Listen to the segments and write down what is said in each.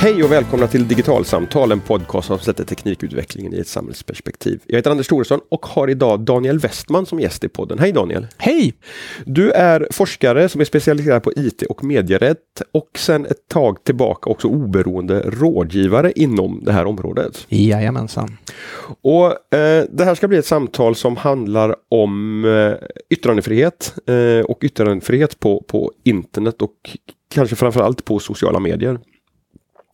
Hej och välkomna till Digitalsamtal, en podcast som sätter teknikutvecklingen i ett samhällsperspektiv. Jag heter Anders Thoresson och har idag Daniel Westman som gäst i podden. Hej Daniel! Hej! Du är forskare som är specialiserad på IT och medierätt och sedan ett tag tillbaka också oberoende rådgivare inom det här området. Jajamensan. Och eh, Det här ska bli ett samtal som handlar om eh, yttrandefrihet eh, och yttrandefrihet på, på internet och kanske framförallt på sociala medier.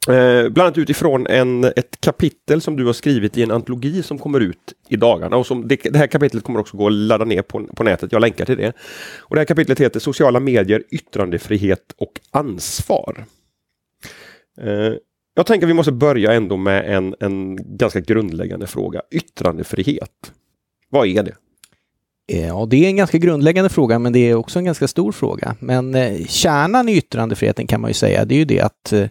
Eh, bland annat utifrån en, ett kapitel som du har skrivit i en antologi som kommer ut i dagarna. Och som det, det här kapitlet kommer också gå att ladda ner på, på nätet. Jag länkar till det. Och det här kapitlet heter Sociala medier, yttrandefrihet och ansvar. Eh, jag tänker att vi måste börja ändå med en, en ganska grundläggande fråga. Yttrandefrihet. Vad är det? Eh, ja, det är en ganska grundläggande fråga, men det är också en ganska stor fråga. Men eh, kärnan i yttrandefriheten kan man ju säga, det är ju det att eh,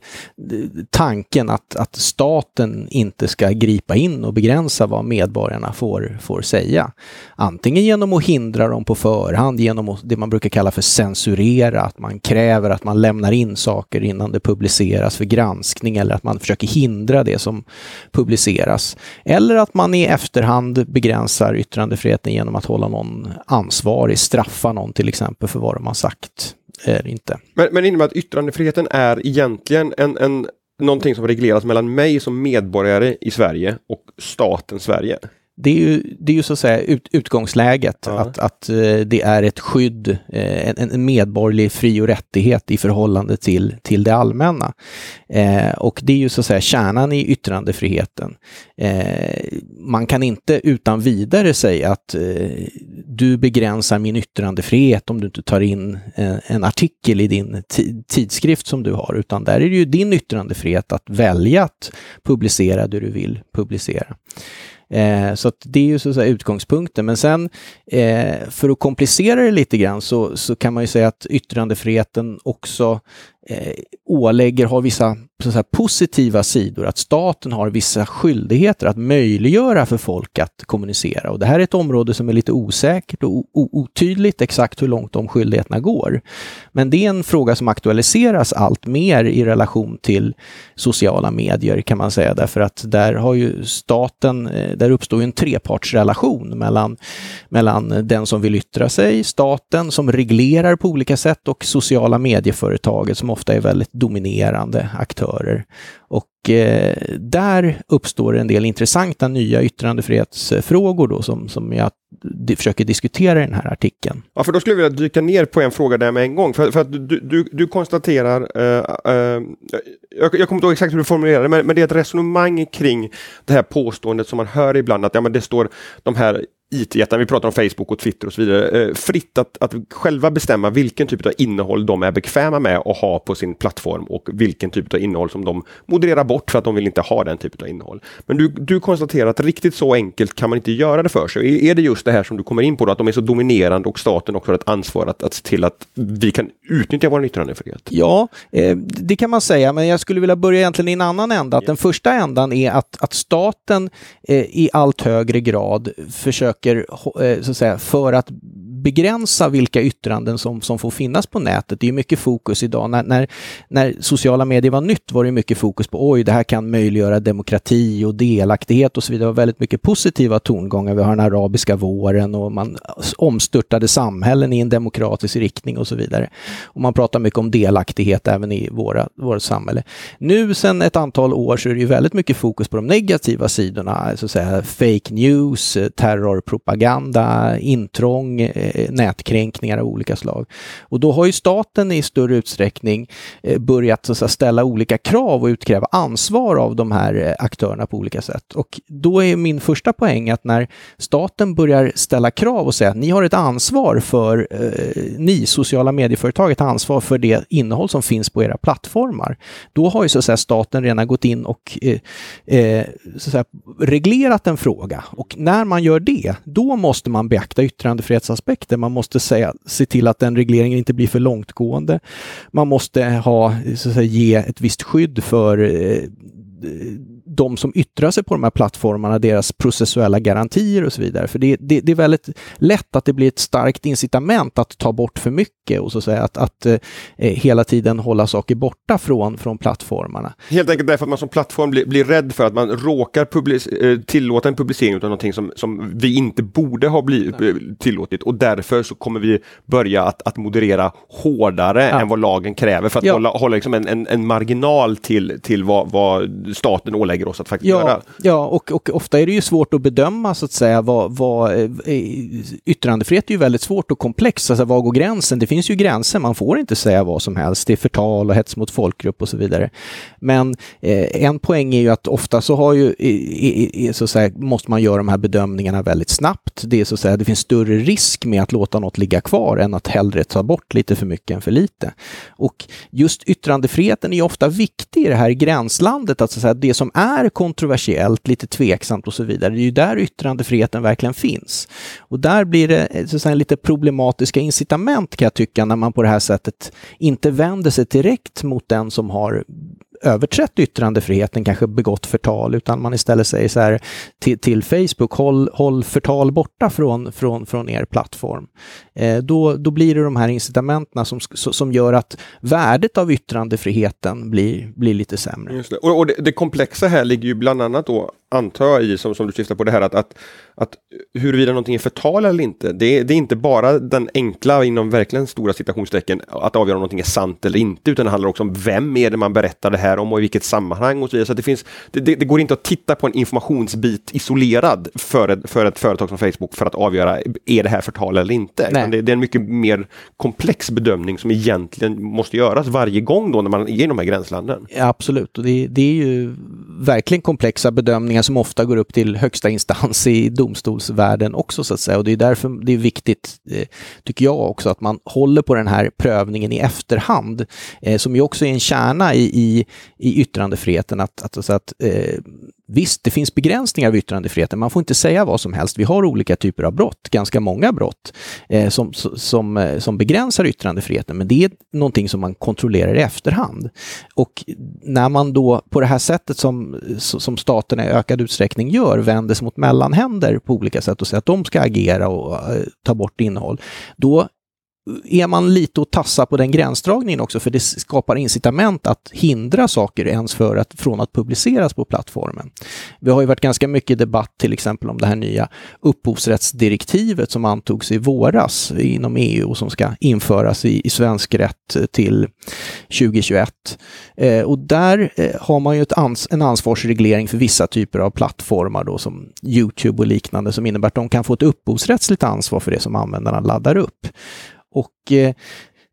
tanken att, att staten inte ska gripa in och begränsa vad medborgarna får, får säga. Antingen genom att hindra dem på förhand, genom det man brukar kalla för censurera, att man kräver att man lämnar in saker innan det publiceras för granskning eller att man försöker hindra det som publiceras. Eller att man i efterhand begränsar yttrandefriheten genom att hålla någon någon ansvarig, straffa någon till exempel för vad de har sagt eller inte. Men, men innebär att yttrandefriheten är egentligen en, en, någonting som regleras mellan mig som medborgare i Sverige och staten Sverige? Det är ju, det är ju så att säga ut, utgångsläget, ja. att, att eh, det är ett skydd, eh, en, en medborgerlig fri och rättighet i förhållande till, till det allmänna. Eh, och det är ju så att säga kärnan i yttrandefriheten. Eh, man kan inte utan vidare säga att eh, du begränsar min yttrandefrihet om du inte tar in en, en artikel i din tidskrift som du har, utan där är det ju din yttrandefrihet att välja att publicera det du vill publicera. Eh, så det är ju så att säga utgångspunkten. Men sen eh, för att komplicera det lite grann så, så kan man ju säga att yttrandefriheten också eh, ålägger, har vissa så säga, positiva sidor, att staten har vissa skyldigheter att möjliggöra för folk att kommunicera. Och det här är ett område som är lite osäkert och otydligt exakt hur långt de skyldigheterna går. Men det är en fråga som aktualiseras allt mer i relation till sociala medier kan man säga, därför att där har ju staten, eh, där uppstår en trepartsrelation mellan, mellan den som vill yttra sig, staten som reglerar på olika sätt och sociala medieföretaget som ofta är väldigt dominerande aktörer. Och eh, där uppstår en del intressanta nya yttrandefrihetsfrågor då som, som jag försöker diskutera i den här artikeln. Ja, för då skulle jag vilja dyka ner på en fråga där med en gång. För, för att du, du, du konstaterar, eh, eh, jag, jag kommer inte ihåg exakt hur du formulerade det, men, men det är ett resonemang kring det här påståendet som man hör ibland att ja, men det står de här IT-jättarna, vi pratar om Facebook och Twitter och så vidare, eh, fritt att, att själva bestämma vilken typ av innehåll de är bekväma med att ha på sin plattform och vilken typ av innehåll som de modererar bort för att de vill inte ha den typen av innehåll. Men du, du konstaterar att riktigt så enkelt kan man inte göra det för sig. Är det just det här som du kommer in på, då, att de är så dominerande och staten också har ett ansvar att, att se till att vi kan utnyttja vår yttrandefrihet? Ja, eh, det kan man säga, men jag skulle vilja börja egentligen i en annan ända. Att den första ändan är att, att staten eh, i allt högre grad försöker försöker, eh, så att säga, för att begränsa vilka yttranden som, som får finnas på nätet. Det är mycket fokus idag. När, när, när sociala medier var nytt var det mycket fokus på oj, det här kan möjliggöra demokrati och delaktighet och så vidare. Det var väldigt mycket positiva tongångar. Vi har den arabiska våren och man omstörtade samhällen i en demokratisk riktning och så vidare. Och man pratar mycket om delaktighet även i våra, vårt samhälle. Nu sedan ett antal år så är det ju väldigt mycket fokus på de negativa sidorna, så att säga fake news, eh, propaganda, intrång, eh, nätkränkningar av olika slag. Och då har ju staten i större utsträckning eh, börjat så ställa olika krav och utkräva ansvar av de här eh, aktörerna på olika sätt. Och då är min första poäng att när staten börjar ställa krav och säga att ni har ett ansvar för, eh, ni sociala medieföretag, ett ansvar för det innehåll som finns på era plattformar. Då har ju så att säga staten redan gått in och eh, eh så att säga, reglerat en fråga. Och när man gör det, då måste man beakta yttrandefrihetsaspekter. Man måste säga, se till att den regleringen inte blir för långtgående. Man måste ha, så att säga, ge ett visst skydd för eh, de som yttrar sig på de här plattformarna, deras processuella garantier och så vidare. För det, det, det är väldigt lätt att det blir ett starkt incitament att ta bort för mycket och så att säga att, att eh, hela tiden hålla saker borta från, från plattformarna. Helt enkelt därför att man som plattform blir, blir rädd för att man råkar eh, tillåta en publicering av någonting som, som vi inte borde ha blivit eh, tillåtit och därför så kommer vi börja att, att moderera hårdare ja. än vad lagen kräver för att ja. hålla, hålla liksom en, en, en, marginal till, till vad, vad staten ålägger oss att faktiskt ja, göra. Ja, och, och ofta är det ju svårt att bedöma så att säga vad, vad eh, yttrandefrihet är ju väldigt svårt och komplext. Alltså, var går gränsen? Det finns ju gränser. Man får inte säga vad som helst. Det är förtal och hets mot folkgrupp och så vidare. Men eh, en poäng är ju att ofta så har ju, i, i, så att säga, måste man göra de här bedömningarna väldigt snabbt. Det är så att säga, det finns större risk med att låta något ligga kvar än att hellre ta bort lite för mycket än för lite. Och just yttrandefriheten är ju ofta viktig i det här gränslandet, att, så att säga, det som är kontroversiellt, lite tveksamt och så vidare, det är ju där yttrandefriheten verkligen finns. Och där blir det eh, så att säga, lite problematiska incitament kan jag tycka, när man på det här sättet inte vänder sig direkt mot den som har överträtt yttrandefriheten, kanske begått förtal, utan man istället säger så här till, till Facebook, håll, håll förtal borta från, från, från er plattform. Eh, då, då blir det de här incitamenten som, som gör att värdet av yttrandefriheten blir, blir lite sämre. Det. Och, och det, det, komplexa här ligger ju bland annat då, antar jag, i, som, som du syftar på det här att, att, att huruvida någonting är förtal eller inte, det, det är inte bara den enkla, inom verkligen stora citationstecken, att avgöra om någonting är sant eller inte, utan det handlar också om vem är det man berättar det här om och i vilket sammanhang och så vidare. Så det, finns, det, det, det går inte att titta på en informationsbit isolerad för ett, för ett företag som Facebook för att avgöra, är det här förtal eller inte? Det, det, är en mycket mer komplex bedömning som egentligen måste göras varje gång då när man är i de här gränslanden. Ja, absolut, och det, det är ju verkligen komplexa bedömningar som ofta går upp till högsta instans i domstolsvärlden också så att säga. Och det är därför det är viktigt, eh, tycker jag också, att man håller på den här prövningen i efterhand, eh, som ju också är en kärna i, i, i yttrandefriheten. Att, att, alltså att eh, Visst, det finns begränsningar av yttrandefriheten. Man får inte säga vad som helst. Vi har olika typer av brott, ganska många brott, eh, som, som, eh, som begränsar yttrandefriheten. Men det är någonting som man kontrollerar i efterhand. Och när man då på det här sättet som, som staterna i ökad utsträckning gör, vänder sig mot mellanhänder på olika sätt och säger att de ska agera och eh, ta bort innehåll, då är man lite och tassa på den gränsdragningen också, för det skapar incitament att hindra saker ens för att, från att publiceras på plattformen. Vi har ju varit ganska mycket debatt till exempel om det här nya upphovsrättsdirektivet som antogs i våras inom EU och som ska införas i, i svensk rätt till 2021. Eh, och där eh, har man ju ett ans en ansvarsreglering för vissa typer av plattformar då, som Youtube och liknande som innebär att de kan få ett upphovsrättsligt ansvar för det som användarna laddar upp. Och eh,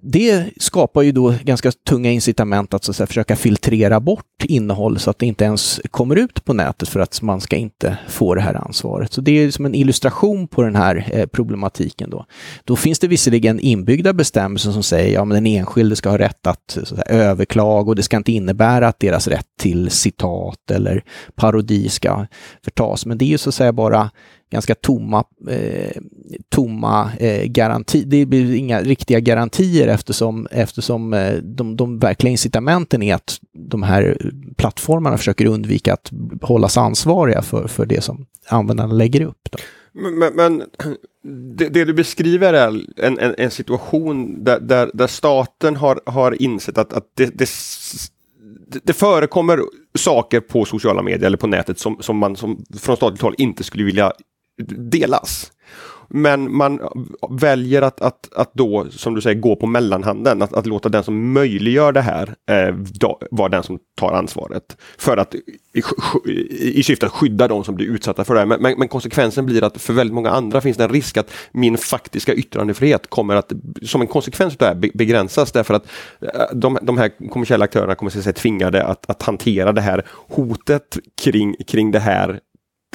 det skapar ju då ganska tunga incitament att, så att säga, försöka filtrera bort innehåll så att det inte ens kommer ut på nätet för att man ska inte få det här ansvaret. Så det är som en illustration på den här eh, problematiken. Då. då finns det visserligen inbyggda bestämmelser som säger att ja, den enskilde ska ha rätt att, att säga, överklaga och det ska inte innebära att deras rätt till citat eller parodi ska förtas. Men det är ju så att säga bara ganska tomma, eh, tomma eh, garanti. Det blir inga riktiga garantier eftersom, eftersom eh, de, de verkliga incitamenten är att de här plattformarna försöker undvika att hållas ansvariga för, för det som användarna lägger upp. Då. Men, men det, det, du beskriver är en, en, en situation där, där, där, staten har, har insett att, att det, det det förekommer saker på sociala medier eller på nätet som, som man som, från statligt håll inte skulle vilja delas. Men man väljer att, att, att då, som du säger, gå på mellanhanden. Att, att låta den som möjliggör det här eh, vara den som tar ansvaret. För att i, i syfte att skydda de som blir utsatta för det. Men, men, men, konsekvensen blir att för väldigt många andra finns det en risk att min faktiska yttrandefrihet kommer att, som en konsekvens av det här, begränsas. Därför att eh, de, de här kommersiella aktörerna kommer att se tvingade att, att hantera det här hotet kring, kring det här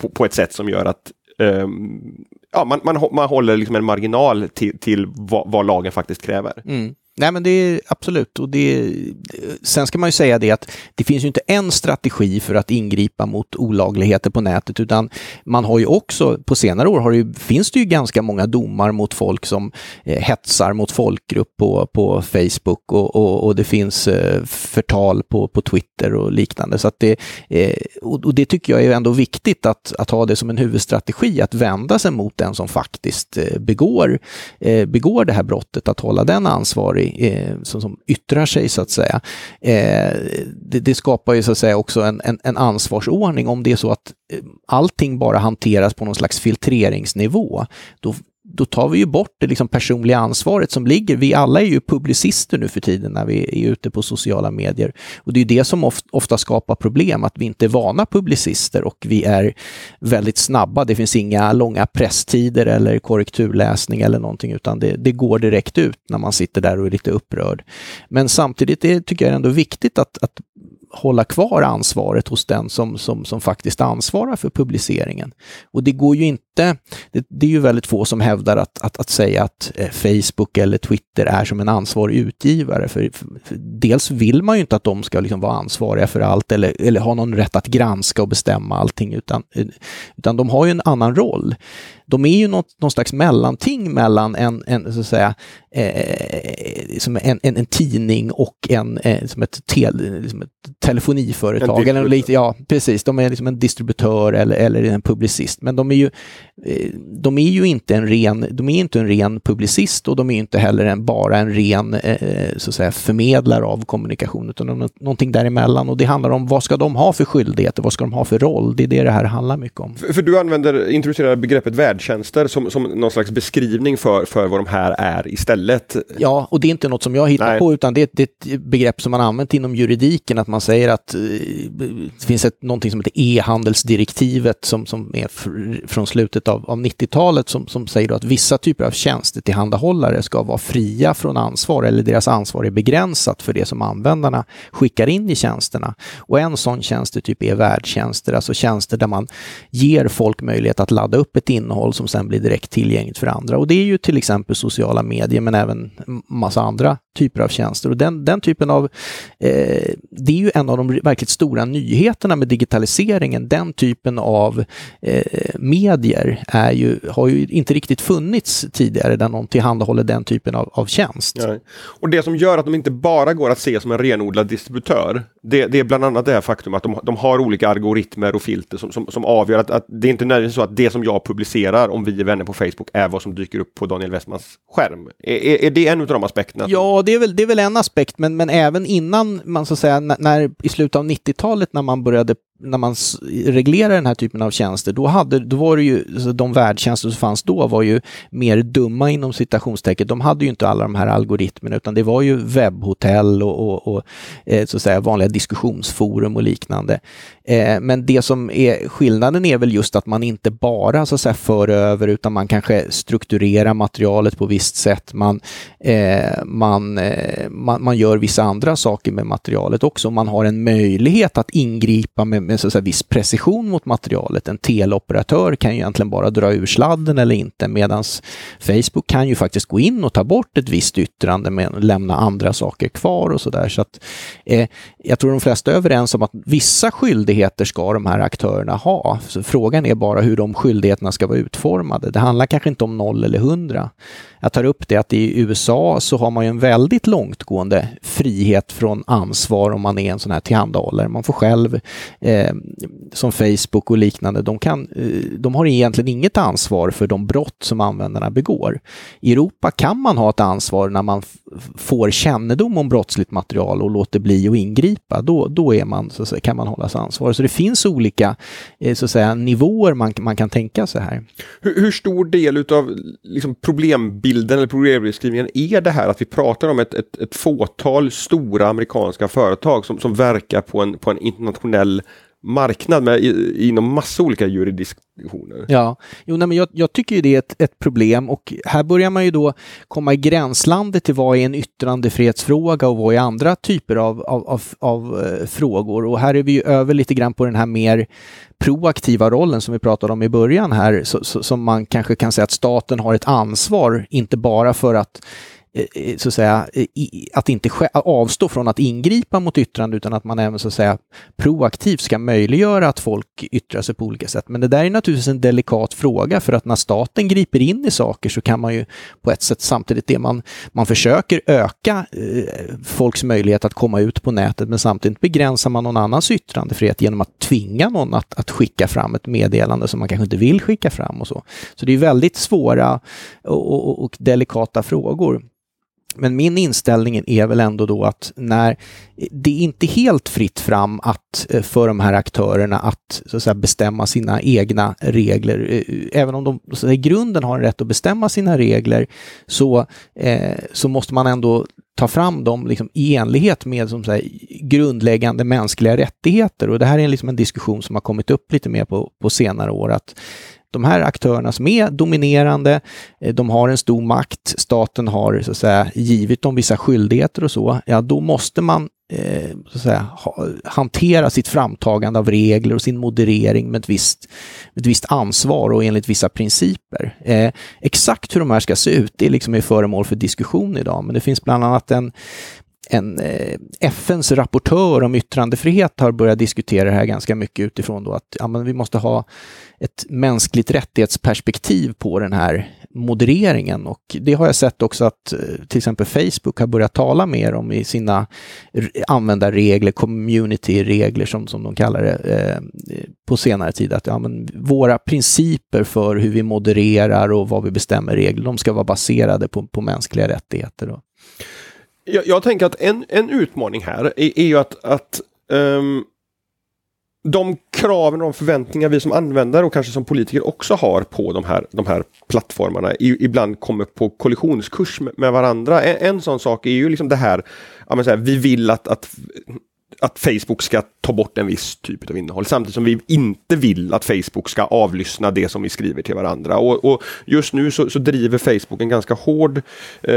på, på ett sätt som gör att Ehm, ja, man, man, man håller liksom en marginal till, till vad, vad lagen faktiskt kräver. Mm. Nej men det är absolut. Och det, sen ska man ju säga det att det finns ju inte en strategi för att ingripa mot olagligheter på nätet utan man har ju också, på senare år har det, ju finns det ju ganska många domar mot folk som eh, hetsar mot folkgrupp på, på Facebook och, och, och det finns eh, förtal på, på Twitter och liknande. Så att det, eh, och, och, det tycker jag är ändå viktigt att, att ha det som en huvudstrategi, att vända sig mot den som faktiskt eh, begår, eh, begår det här brottet, att hålla den ansvarig eh, som, som yttrar sig så att säga. Eh, det, det, skapar ju så att säga också en, en, en ansvarsordning om det är så att eh, allting bara hanteras på någon slags filtreringsnivå. Då, då tar vi ju bort det liksom personliga ansvaret som ligger. Vi alla är ju publicister nu för tiden när vi är ute på sociala medier. Och det är det som ofta skapar problem, att vi inte är vana publicister och vi är väldigt snabba. Det finns inga långa presstider eller korrekturläsning eller någonting, utan det, det går direkt ut när man sitter där och är lite upprörd. Men samtidigt är, tycker jag är ändå viktigt att, att hålla kvar ansvaret hos den som, som, som faktiskt ansvarar för publiceringen. Och det går ju inte, det, det är ju väldigt få som hävdar att, att, att säga att eh, Facebook eller Twitter är som en ansvarig utgivare. För, för, dels vill man ju inte att de ska liksom vara ansvariga för allt eller, eller ha någon rätt att granska och bestämma allting, utan, utan de har ju en annan roll de är ju något, någon slags mellanting mellan en, en så att säga, eh, som en, en, en, tidning och en, eh, som ett, tel, liksom ett telefoniföretag. eller lite, ja, precis. De är liksom en distributör eller, eller en publicist. Men de är ju, de är ju inte en ren, de är inte en ren publicist och de är inte heller en, bara en ren eh, så att säga, förmedlare av kommunikation, utan de någonting däremellan. Och det handlar om vad ska de ha för skyldigheter, vad ska de ha för roll? Det är det det här handlar mycket om. För, för du använder, introducerar begreppet värld färdtjänster som, som någon slags beskrivning för, för vad de här är istället. Ja, och det är inte något som jag hittar Nej. på, utan det är, det är, ett begrepp som man använt inom juridiken, att man säger att eh, det finns ett, någonting som heter e-handelsdirektivet som, som är från slutet av, av 90-talet som, som säger att vissa typer av tjänstetillhandahållare ska vara fria från ansvar eller deras ansvar är begränsat för det som användarna skickar in i tjänsterna. Och en sån tjänstetyp är värdtjänster, alltså tjänster där man ger folk möjlighet att ladda upp ett innehåll som sen blir direkt tillgängligt för andra. Och det är ju till exempel sociala medier men även massa andra typer av tjänster. Och den, den typen av, eh, det är ju en av de verkligt stora nyheterna med digitaliseringen. Den typen av eh, medier är ju, har ju inte riktigt funnits tidigare där någon tillhandahåller den typen av, av tjänst. Nej. Och det som gör att de inte bara går att se som en renodlad distributör, det, det är bland annat det här faktum att de, de har olika algoritmer och filter som, som, som avgör att, att det är inte nödvändigtvis så att det som jag publicerar om vi är vänner på Facebook är vad som dyker upp på Daniel Westmans skärm. Är, är, är det en av de aspekterna? Ja, det är väl, det är väl en aspekt, men, men även innan man så att säga, när, i slutet av 90-talet när man började när man reglerar den här typen av tjänster, då, hade, då var det ju, alltså, de värdtjänster som fanns då var ju mer dumma inom citationstecken. De hade ju inte alla de här algoritmerna, utan det var ju webbhotell och, och, och eh, så att säga, vanliga diskussionsforum och liknande. Eh, men det som är skillnaden är väl just att man inte bara så att säga, för över, utan man kanske strukturerar materialet på visst sätt. Man, eh, man, eh, man, man, gör vissa andra saker med materialet också. Man har en möjlighet att ingripa med, med så att säga, viss precision mot materialet. En teleoperatör kan ju egentligen bara dra ur sladden eller inte, medan Facebook kan ju faktiskt gå in och ta bort ett visst yttrande men lämna andra saker kvar och så där. Så att, eh, jag tror tror de flesta är överens om att vissa skyldigheter ska de här aktörerna ha. Så frågan är bara hur de skyldigheterna ska vara utformade. Det handlar kanske inte om noll eller hundra. Jag tar upp det att i USA så har man ju en väldigt långtgående frihet från ansvar om man är en sån här tillhandahållare. Man får själv, eh, som Facebook och liknande, de, kan, eh, de har egentligen inget ansvar för de brott som användarna begår. I Europa kan man ha ett ansvar när man får kännedom om brottsligt material och låter bli att ingripa. Då, då är man, så säga, kan man hållas ansvarig. Så det finns olika eh, så att säga, nivåer man, man kan tänka sig här. Hur, hur stor del av liksom, problembilden eller problembeskrivningen är det här att vi pratar om ett, ett, ett fåtal stora amerikanska företag som, som verkar på en, på en internationell marknad med, inom massa olika jurisdiktioner. Ja, jo, nej, men jag, jag, tycker ju det är ett, ett, problem och här börjar man ju då komma i gränslandet till vad är en yttrandefrihetsfråga och vad är andra typer av, av, av, av eh, frågor. Och här är vi ju över lite grann på den här mer proaktiva rollen som vi pratade om i början här, så, så, som man kanske kan säga att staten har ett ansvar, inte bara för att Eh, eh, så att säga, eh, att inte avstå från att ingripa mot yttrande utan att man även så att säga proaktivt ska möjliggöra att folk yttrar sig på olika sätt. Men det där är naturligtvis en delikat fråga för att när staten griper in i saker så kan man ju på ett sätt samtidigt det man, man försöker öka folks möjlighet att komma ut på nätet men samtidigt begränsar man någon annans yttrandefrihet genom att tvinga någon att, att skicka fram ett meddelande som man kanske inte vill skicka fram och så. Så det är väldigt svåra och, och, och delikata frågor. Men min inställning är väl ändå då att när det är inte helt fritt fram att eh, för de här aktörerna att, så att säga, bestämma sina egna regler. Eh, även om de så i grunden har en rätt att bestämma sina regler så, eh, så måste man ändå ta fram dem liksom i enlighet med som säger, grundläggande mänskliga rättigheter. Och det här är liksom en diskussion som har kommit upp lite mer på, på senare år. att de här aktörerna som är dominerande, eh, de har en stor makt, staten har så att säga givit dem vissa skyldigheter och så, ja då måste man eh, så att säga, ha, hantera sitt framtagande av regler och sin moderering med ett visst, ett visst ansvar och enligt vissa principer. Eh, exakt hur de här ska se ut, det liksom är föremål för diskussion idag, men det finns bland annat en en eh, FNs rapportör om yttrandefrihet har börjat diskutera det här ganska mycket utifrån då att ja, men vi måste ha ett mänskligt rättighetsperspektiv på den här modereringen och det har jag sett också att eh, till exempel Facebook har börjat tala mer om i sina användarregler, community-regler som, som de kallar det eh, på senare tid. Att ja, men våra principer för hur vi modererar och vad vi bestämmer regler, de ska vara baserade på, på mänskliga rättigheter. Då. Jag, jag, tänker att en, en utmaning här är, är ju att, att um, de kraven och förväntningar vi som användare och kanske som politiker också har på de här, de här plattformarna ibland kommer på kollisionskurs med, med varandra. En, en, sån sak är ju liksom det här, ja, men så här vi vill att, att att Facebook ska ta bort en viss typ av innehåll samtidigt som vi inte vill att Facebook ska avlyssna det som vi skriver till varandra. Och, och just nu så, så, driver Facebook en ganska hård eh,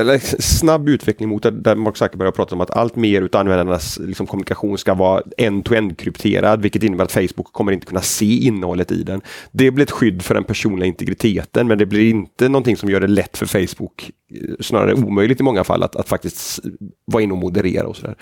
eller snabb utveckling mot det där Mark Zuckerberg har pratat om att allt mer utav användarnas liksom, kommunikation ska vara end-to-end krypterad vilket innebär att Facebook kommer inte kunna se innehållet i den. Det blir ett skydd för den personliga integriteten men det blir inte någonting som gör det lätt för Facebook eh, snarare omöjligt i många fall att, att faktiskt vara inne och moderera och sådär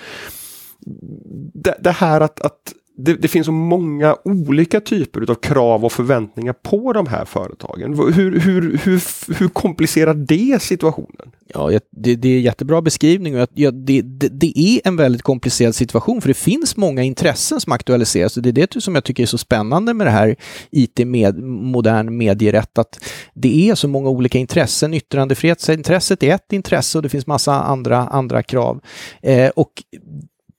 det, det här att, att det, det, finns så många olika typer av krav och förväntningar på de här företagen. Hur, hur, hur, hur komplicerar det situationen? Ja, det, det är en jättebra beskrivning och ja, det, det, det, är en väldigt komplicerad situation för det finns många intressen som aktualiseras och det är det som jag tycker är så spännande med det här IT, med, modern medierätt, att det är så många olika intressen. Yttrandefrihetsintresset är ett intresse och det finns massa andra, andra krav. Eh, och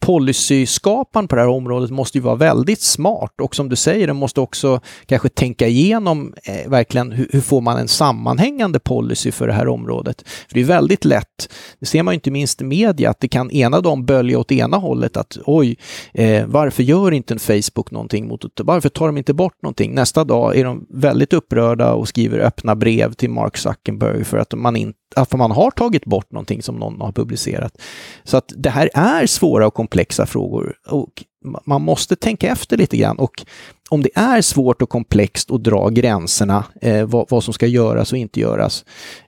policyskaparen på det här området måste ju vara väldigt smart och som du säger, den måste också kanske tänka igenom eh, verkligen hur, hur, får man en sammanhängande policy för det här området. För det är väldigt lätt, det ser man inte minst i media, att det kan ena dagen bölja åt ena hållet att oj, eh, varför gör inte en Facebook någonting mot det? Varför tar de inte bort någonting? Nästa dag är de väldigt upprörda och skriver öppna brev till Mark Zuckerberg för att man inte att man har tagit bort någonting som någon har publicerat. Så att det här är svåra och komplexa komplexa frågor. Och man måste tänka efter lite grann. Och om det är svårt och komplext att dra gränserna, eh, vad, vad, som ska göras och inte göras,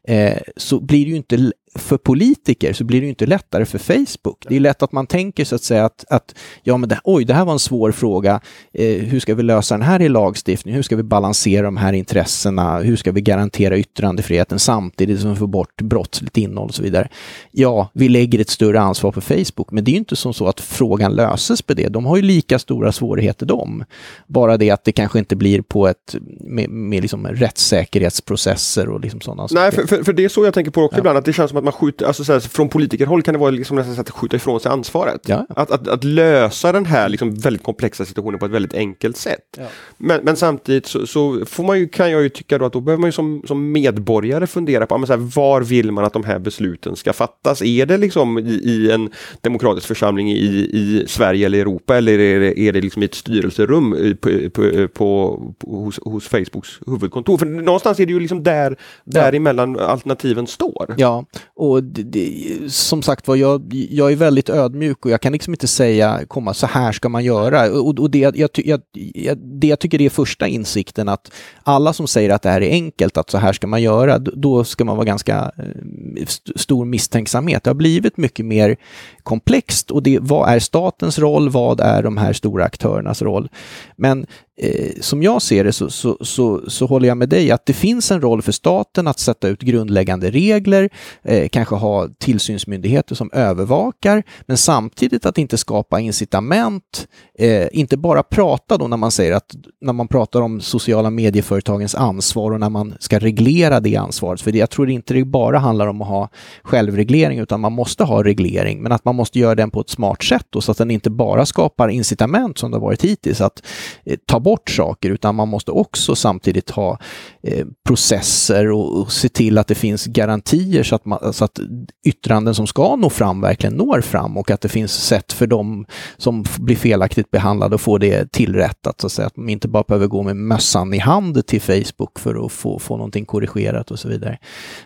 eh, så blir det ju inte för politiker så blir det ju inte lättare för Facebook. Det är lätt att man tänker så att säga att, att ja men det, oj, det här var en svår fråga. Eh, hur ska vi lösa den här i lagstiftning? Hur ska vi balansera de här intressena? Hur ska vi garantera yttrandefriheten samtidigt som vi får bort brottsligt innehåll och så vidare? Ja, vi lägger ett större ansvar på Facebook, men det är ju inte som så att frågan löses på det. De har ju lika stora svårigheter de. Bara det att det kanske inte blir på ett med, med liksom rättssäkerhetsprocesser och liksom sådana Nej, för, för, för, det är så jag tänker på också ja. ibland, att det känns som att man skjuter, alltså så här, från politikerhåll kan det vara liksom nästan så att skjuta ifrån sig ansvaret. Ja. Att, att, att, lösa den här liksom väldigt komplexa situationen på ett väldigt enkelt sätt. Ja. Men, men, samtidigt så, så, får man ju, kan jag ju tycka då att då behöver man ju som, som medborgare fundera på men så här, var vill man att de här besluten ska fattas? Är det liksom i, i en demokratisk församling i, i Sverige eller Europa eller är det, är det liksom i ett styrelserum på, på, på, hos, hos Facebooks huvudkontor? För någonstans är det ju liksom där, däremellan alternativen står. Ja, och det, det, som sagt var, jag, jag är väldigt ödmjuk och jag kan liksom inte säga, komma så här ska man göra. Och, och det, jag, jag, jag, det jag tycker är första insikten att alla som säger att det här är enkelt, att så här ska man göra, då ska man vara ganska eh, stor misstänksamhet. Det har blivit mycket mer komplext och det, vad är statens roll? Vad är de här stora aktörernas roll? Men eh, som jag ser det så, så, så, så, håller jag med dig att det finns en roll för staten att sätta ut grundläggande regler, eh, kanske ha tillsynsmyndigheter som övervakar, men samtidigt att inte skapa incitament, eh, inte bara prata då när man säger att när man pratar om sociala medieföretagens ansvar och när man ska reglera det ansvaret, för jag tror inte det bara handlar om att ha självreglering utan man måste ha reglering, men att man måste göra den på ett smart sätt då, så att den inte bara skapar incitament som det har varit hittills att eh, ta bort saker, utan man måste också samtidigt ha eh, processer och, och, se till att det finns garantier så att, man, så att yttranden som ska nå fram verkligen når fram och att det finns sätt för dem som blir felaktigt behandlade att få det tillrättat, så att, säga. att man inte bara behöver gå med mössan i hand till Facebook för att få, få någonting korrigerat och så vidare.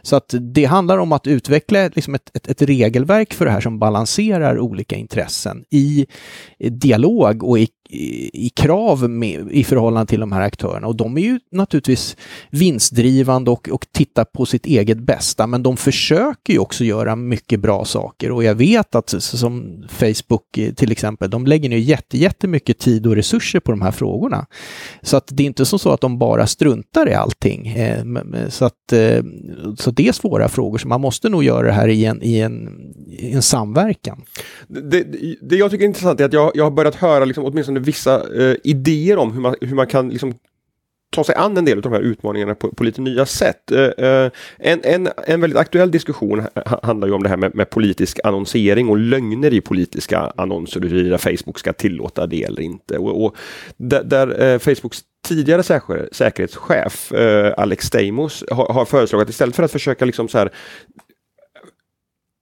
Så att det handlar om att utveckla liksom ett, ett, ett regelverk för det här som balanserar olika intressen i dialog och i i, krav med, i förhållande till de här aktörerna. Och de är ju naturligtvis vinstdrivande och, och tittar på sitt eget bästa, men de försöker ju också göra mycket bra saker. Och jag vet att som Facebook eh, till exempel, de lägger ner jätte, jättemycket tid och resurser på de här frågorna. Så att det är inte så att de bara struntar i allting. Eh, så, att, eh, så det är svåra frågor, så man måste nog göra det här i en, i en, i en samverkan. Det, det, jag tycker är intressant är att jag, jag har börjat höra liksom, åtminstone vissa eh, idéer om hur man, hur man kan liksom ta sig an en del av de här utmaningarna på, på lite nya sätt. Eh, eh, en, en, en väldigt aktuell diskussion handlar ju om det här med, med, politisk annonsering och lögner i politiska annonser, huruvida Facebook ska tillåta det eller inte. Och, och där, där eh, Facebooks tidigare säker, säkerhetschef Alex Stamos har, har föreslagit att istället för att försöka liksom så här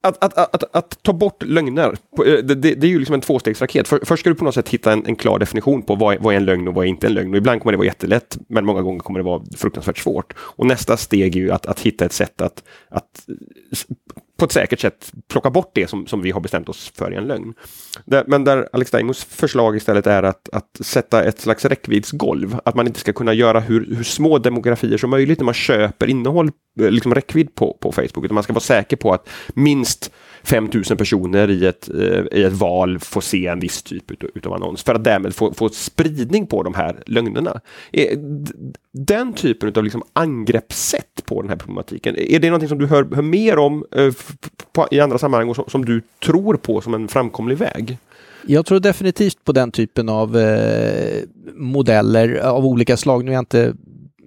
att, att, att, att, ta bort lögner, eh, det, det, det, är ju liksom en tvåstegsraket. För, först ska du på något sätt hitta en, en klar definition på vad, vad är en lögn och vad är inte en lögn. Och ibland kommer det vara jättelätt, men många gånger kommer det vara fruktansvärt svårt. Och nästa steg är ju att, att hitta ett sätt att, att på ett säkert sätt plocka bort det som, som vi har bestämt oss för i en lögn. Där, men där Alex Daimos förslag istället är att, att sätta ett slags räckviddsgolv. Att man inte ska kunna göra hur, hur små demografier som möjligt när man köper innehåll, eh, liksom räckvidd på, på Facebook. Utan man ska vara säker på att minst 5000 personer i ett, eh, i ett val får se en viss typ utav, utav annons för att därmed få, få spridning på de här lögnerna. Eh, den typen av liksom angreppssätt på den här problematiken, är det någonting som du hör, hör mer om eh, på, i andra sammanhang och som, som, du tror på som en framkomlig väg? Jag tror definitivt på den typen av eh, modeller av olika slag. Nu är jag inte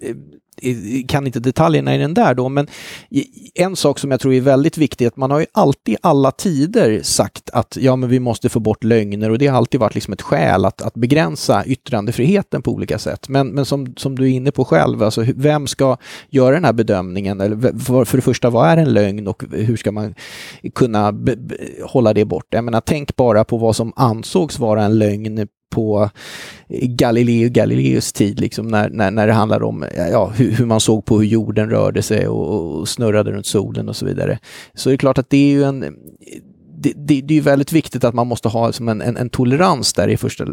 eh, kan inte detaljerna i den där då, men en sak som jag tror är väldigt viktig, är att man har ju alltid alla tider sagt att ja, men vi måste få bort lögner och det har alltid varit liksom ett skäl att, att begränsa yttrandefriheten på olika sätt. Men, men som, som du är inne på själv, alltså vem ska göra den här bedömningen? Eller för, för det första, vad är en lögn och hur ska man kunna hålla det bort? Jag menar, tänk bara på vad som ansågs vara en lögn på Galileo Galileus tid, liksom, när, när, när det handlar om ja, hur, hur, man såg på hur jorden rörde sig och, och, snurrade runt solen och så vidare. Så det är klart att det är ju en det, det, det, är väldigt viktigt att man måste ha som en, en, en tolerans där i första,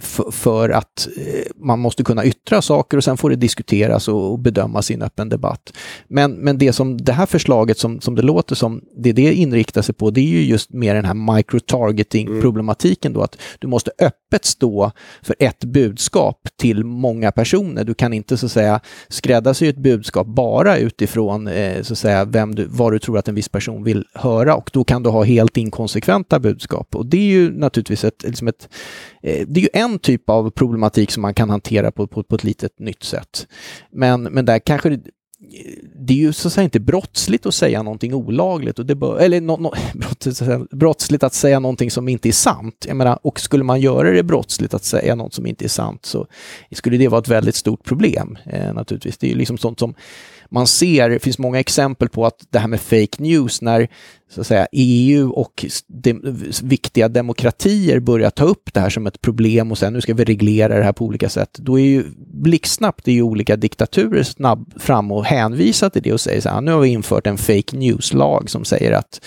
för, för att eh, man måste kunna yttra saker och sen får det diskuteras och, bedömas i en öppen debatt. Men, men det som det här förslaget som, som det låter som, det det inriktar sig på, det är ju just mer den här microtargeting-problematiken då, att du måste öppet stå för ett budskap till många personer. Du kan inte så att säga skräddarsy ett budskap bara utifrån eh, så att säga vem du, vad du tror att en viss person vill höra och då kan du ha helt helt inkonsekventa budskap. Och det är ju naturligtvis ett, liksom ett, eh, det är ju en typ av problematik som man kan hantera på, på, på ett litet nytt sätt. Men, men där kanske det, det är ju så att säga inte brottsligt att säga någonting olagligt, och det bör, eller no, no, brottsligt att säga någonting som inte är sant. Jag menar, och skulle man göra det brottsligt att säga något som inte är sant så skulle det vara ett väldigt stort problem eh, naturligtvis. Det är ju liksom sånt som man ser, det finns många exempel på att det här med fake news, när så att säga, EU och de, viktiga demokratier börjar ta upp det här som ett problem och sen nu ska vi reglera det här på olika sätt. Då är ju blixtsnabbt är ju olika diktaturer snabb fram och hänvisar till det och säger så här, nu har vi infört en fake news-lag som säger att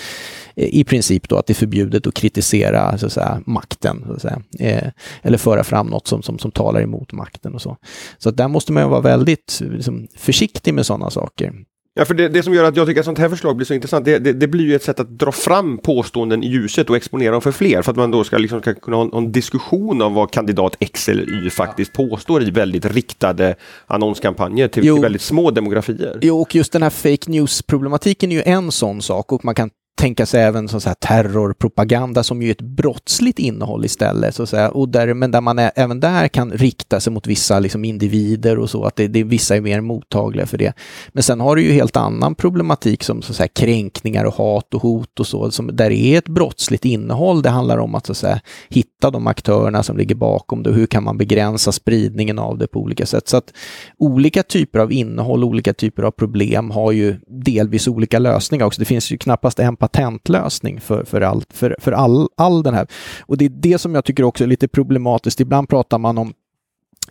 eh, i princip då att det är förbjudet att kritisera så att säga, makten, så att säga. Eh, eller föra fram något som, som, som talar emot makten och så. Så att där måste man ju vara väldigt liksom, försiktig med sådana saker. Ja, för det, det, som gör att jag tycker att sånt här förslag blir så intressant, det, det, det, blir ju ett sätt att dra fram påståenden i ljuset och exponera dem för fler, för att man då ska, liksom, ska kunna ha en, diskussion om vad kandidat X eller Y faktiskt ja. påstår i väldigt riktade annonskampanjer till, till väldigt små demografier. Jo, och just den här fake news-problematiken är ju en sån sak och man kan tänka sig även som så här terrorpropaganda som ju är ett brottsligt innehåll istället. Så säga. Och där, men där man är, även där kan rikta sig mot vissa liksom, individer och så, att det, det, vissa är mer mottagliga för det. Men sen har du ju helt annan problematik som så säga, kränkningar och hat och hot och så, som, där det är ett brottsligt innehåll. Det handlar om att, så säga, hitta de aktörerna som ligger bakom det och hur kan man begränsa spridningen av det på olika sätt. Så att olika typer av innehåll, olika typer av problem har ju delvis olika lösningar också. Det finns ju knappast en patentlösning för, för, all, för, för all, all den här. Och det är det som jag tycker också är lite problematiskt. Ibland pratar man om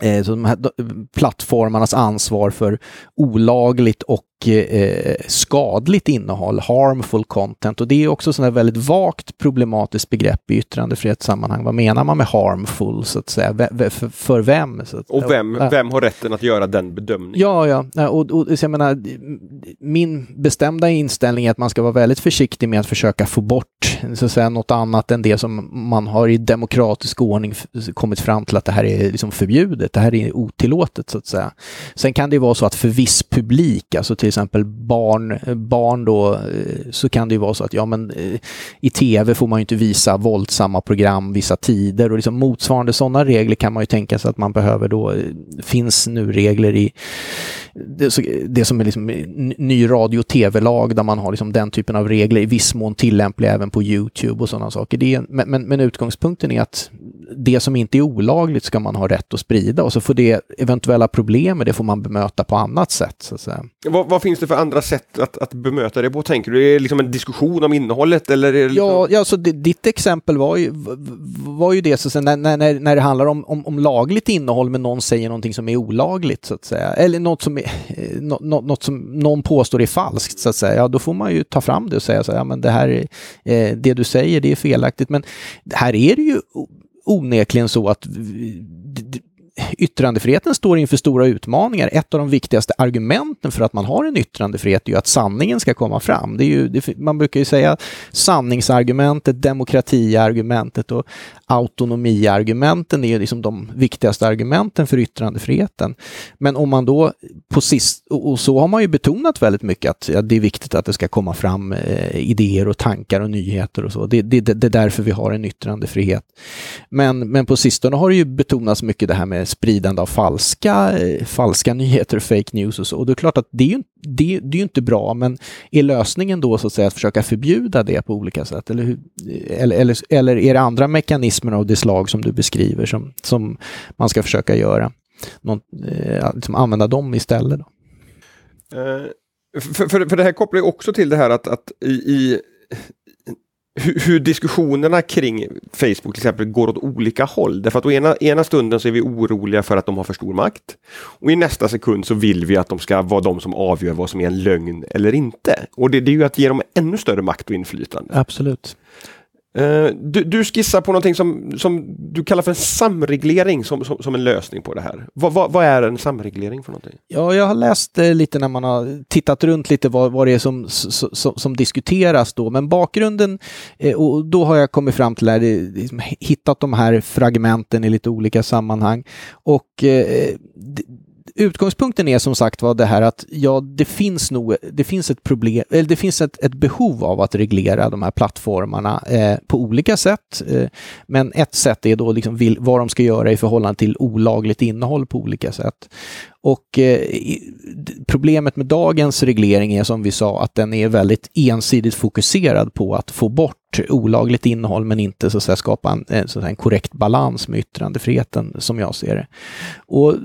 eh, de här plattformarnas ansvar för olagligt och eh, skadligt innehåll, harmful content. Och det är också ett väldigt vagt problematiskt begrepp i yttrandefrihetssammanhang. Vad menar man med harmful, så att säga? V för, för, vem? Och vem, vem har rätten att göra den bedömningen? Ja, ja. Och, och, jag menar, min bestämda inställning är att man ska vara väldigt försiktig med att försöka få bort så att säga, något annat än det som man har i demokratisk ordning kommit fram till att det här är liksom förbjudet, det här är otillåtet så att säga. Sen kan det vara så att för viss publik, alltså till till exempel barn, barn då, eh, så kan det ju vara så att ja men eh, i tv får man ju inte visa våldsamma program vissa tider och liksom motsvarande sådana regler kan man ju tänka sig att man behöver då, eh, finns nu regler i det, det som är liksom ny radio och tv-lag där man har liksom den typen av regler i viss mån tillämpliga även på Youtube och sådana saker. Det är, men, men, men utgångspunkten är att det som inte är olagligt ska man ha rätt att sprida och så får det eventuella problem med det får man bemöta på annat sätt. Så att säga. Vad, vad finns det för andra sätt att, att bemöta det på, tänker du? Är det liksom en diskussion om innehållet? Eller liksom... Ja, ja så ditt exempel var ju, var ju det, så när, när, när det handlar om, om, om, lagligt innehåll men någon säger någonting som är olagligt, så att säga, eller något som, är, något, något som någon påstår är falskt, så att säga, ja då får man ju ta fram det och säga så här, ja men det här, eh, det du säger, det är felaktigt, men här är det ju onekligen så att yttrandefriheten står inför stora utmaningar. Ett av de viktigaste argumenten för att man har en yttrandefrihet är ju att sanningen ska komma fram. Det är ju, det, man brukar ju säga sanningsargumentet, demokratiargumentet och autonomiargumenten är ju liksom de viktigaste argumenten för yttrandefriheten. Men om man då på sist, och så har man ju betonat väldigt mycket att ja, det är viktigt att det ska komma fram eh, idéer och tankar och nyheter och så. Det, det, det, är därför vi har en yttrandefrihet. Men, men på sistone har det ju betonats mycket det här med spridande av falska, falska nyheter, fake news och så. Och det är klart att det är ju, det, det är ju inte bra, men är lösningen då så att säga att försöka förbjuda det på olika sätt? Eller, hur, eller, eller, eller är det andra mekanismer av det slag som du beskriver som, som man ska försöka göra? Någon, eh, liksom använda dem istället? Då? Uh, för, för, för det här kopplar ju också till det här att, att i, i hur, hur, diskussionerna kring Facebook till exempel går åt olika håll. Därför att å ena, ena stunden så är vi oroliga för att de har för stor makt. Och i nästa sekund så vill vi att de ska vara de som avgör vad som är en lögn eller inte. Och det, det är ju att ge dem ännu större makt och inflytande. Absolut. Eh, du, du, skissar på någonting som, som du kallar för en samreglering som, som, som en lösning på det här. Vad, vad, vad, är en samreglering för någonting? Ja, jag har läst eh, lite när man har tittat runt lite vad, vad det är som, som, som diskuteras då, men bakgrunden, eh, och då har jag kommit fram till att liksom, hittat de här fragmenten i lite olika sammanhang. Och eh, utgångspunkten är som sagt var det här att ja, det finns nog, det finns ett problem, eller det finns ett, ett behov av att reglera de här plattformarna eh, på olika sätt. Eh, men ett sätt är då liksom vill, vad de ska göra i förhållande till olagligt innehåll på olika sätt. Och eh, problemet med dagens reglering är som vi sa att den är väldigt ensidigt fokuserad på att få bort olagligt innehåll men inte så att säga, skapa en, så att säga, en korrekt balans med yttrandefriheten som jag ser det. Och eh,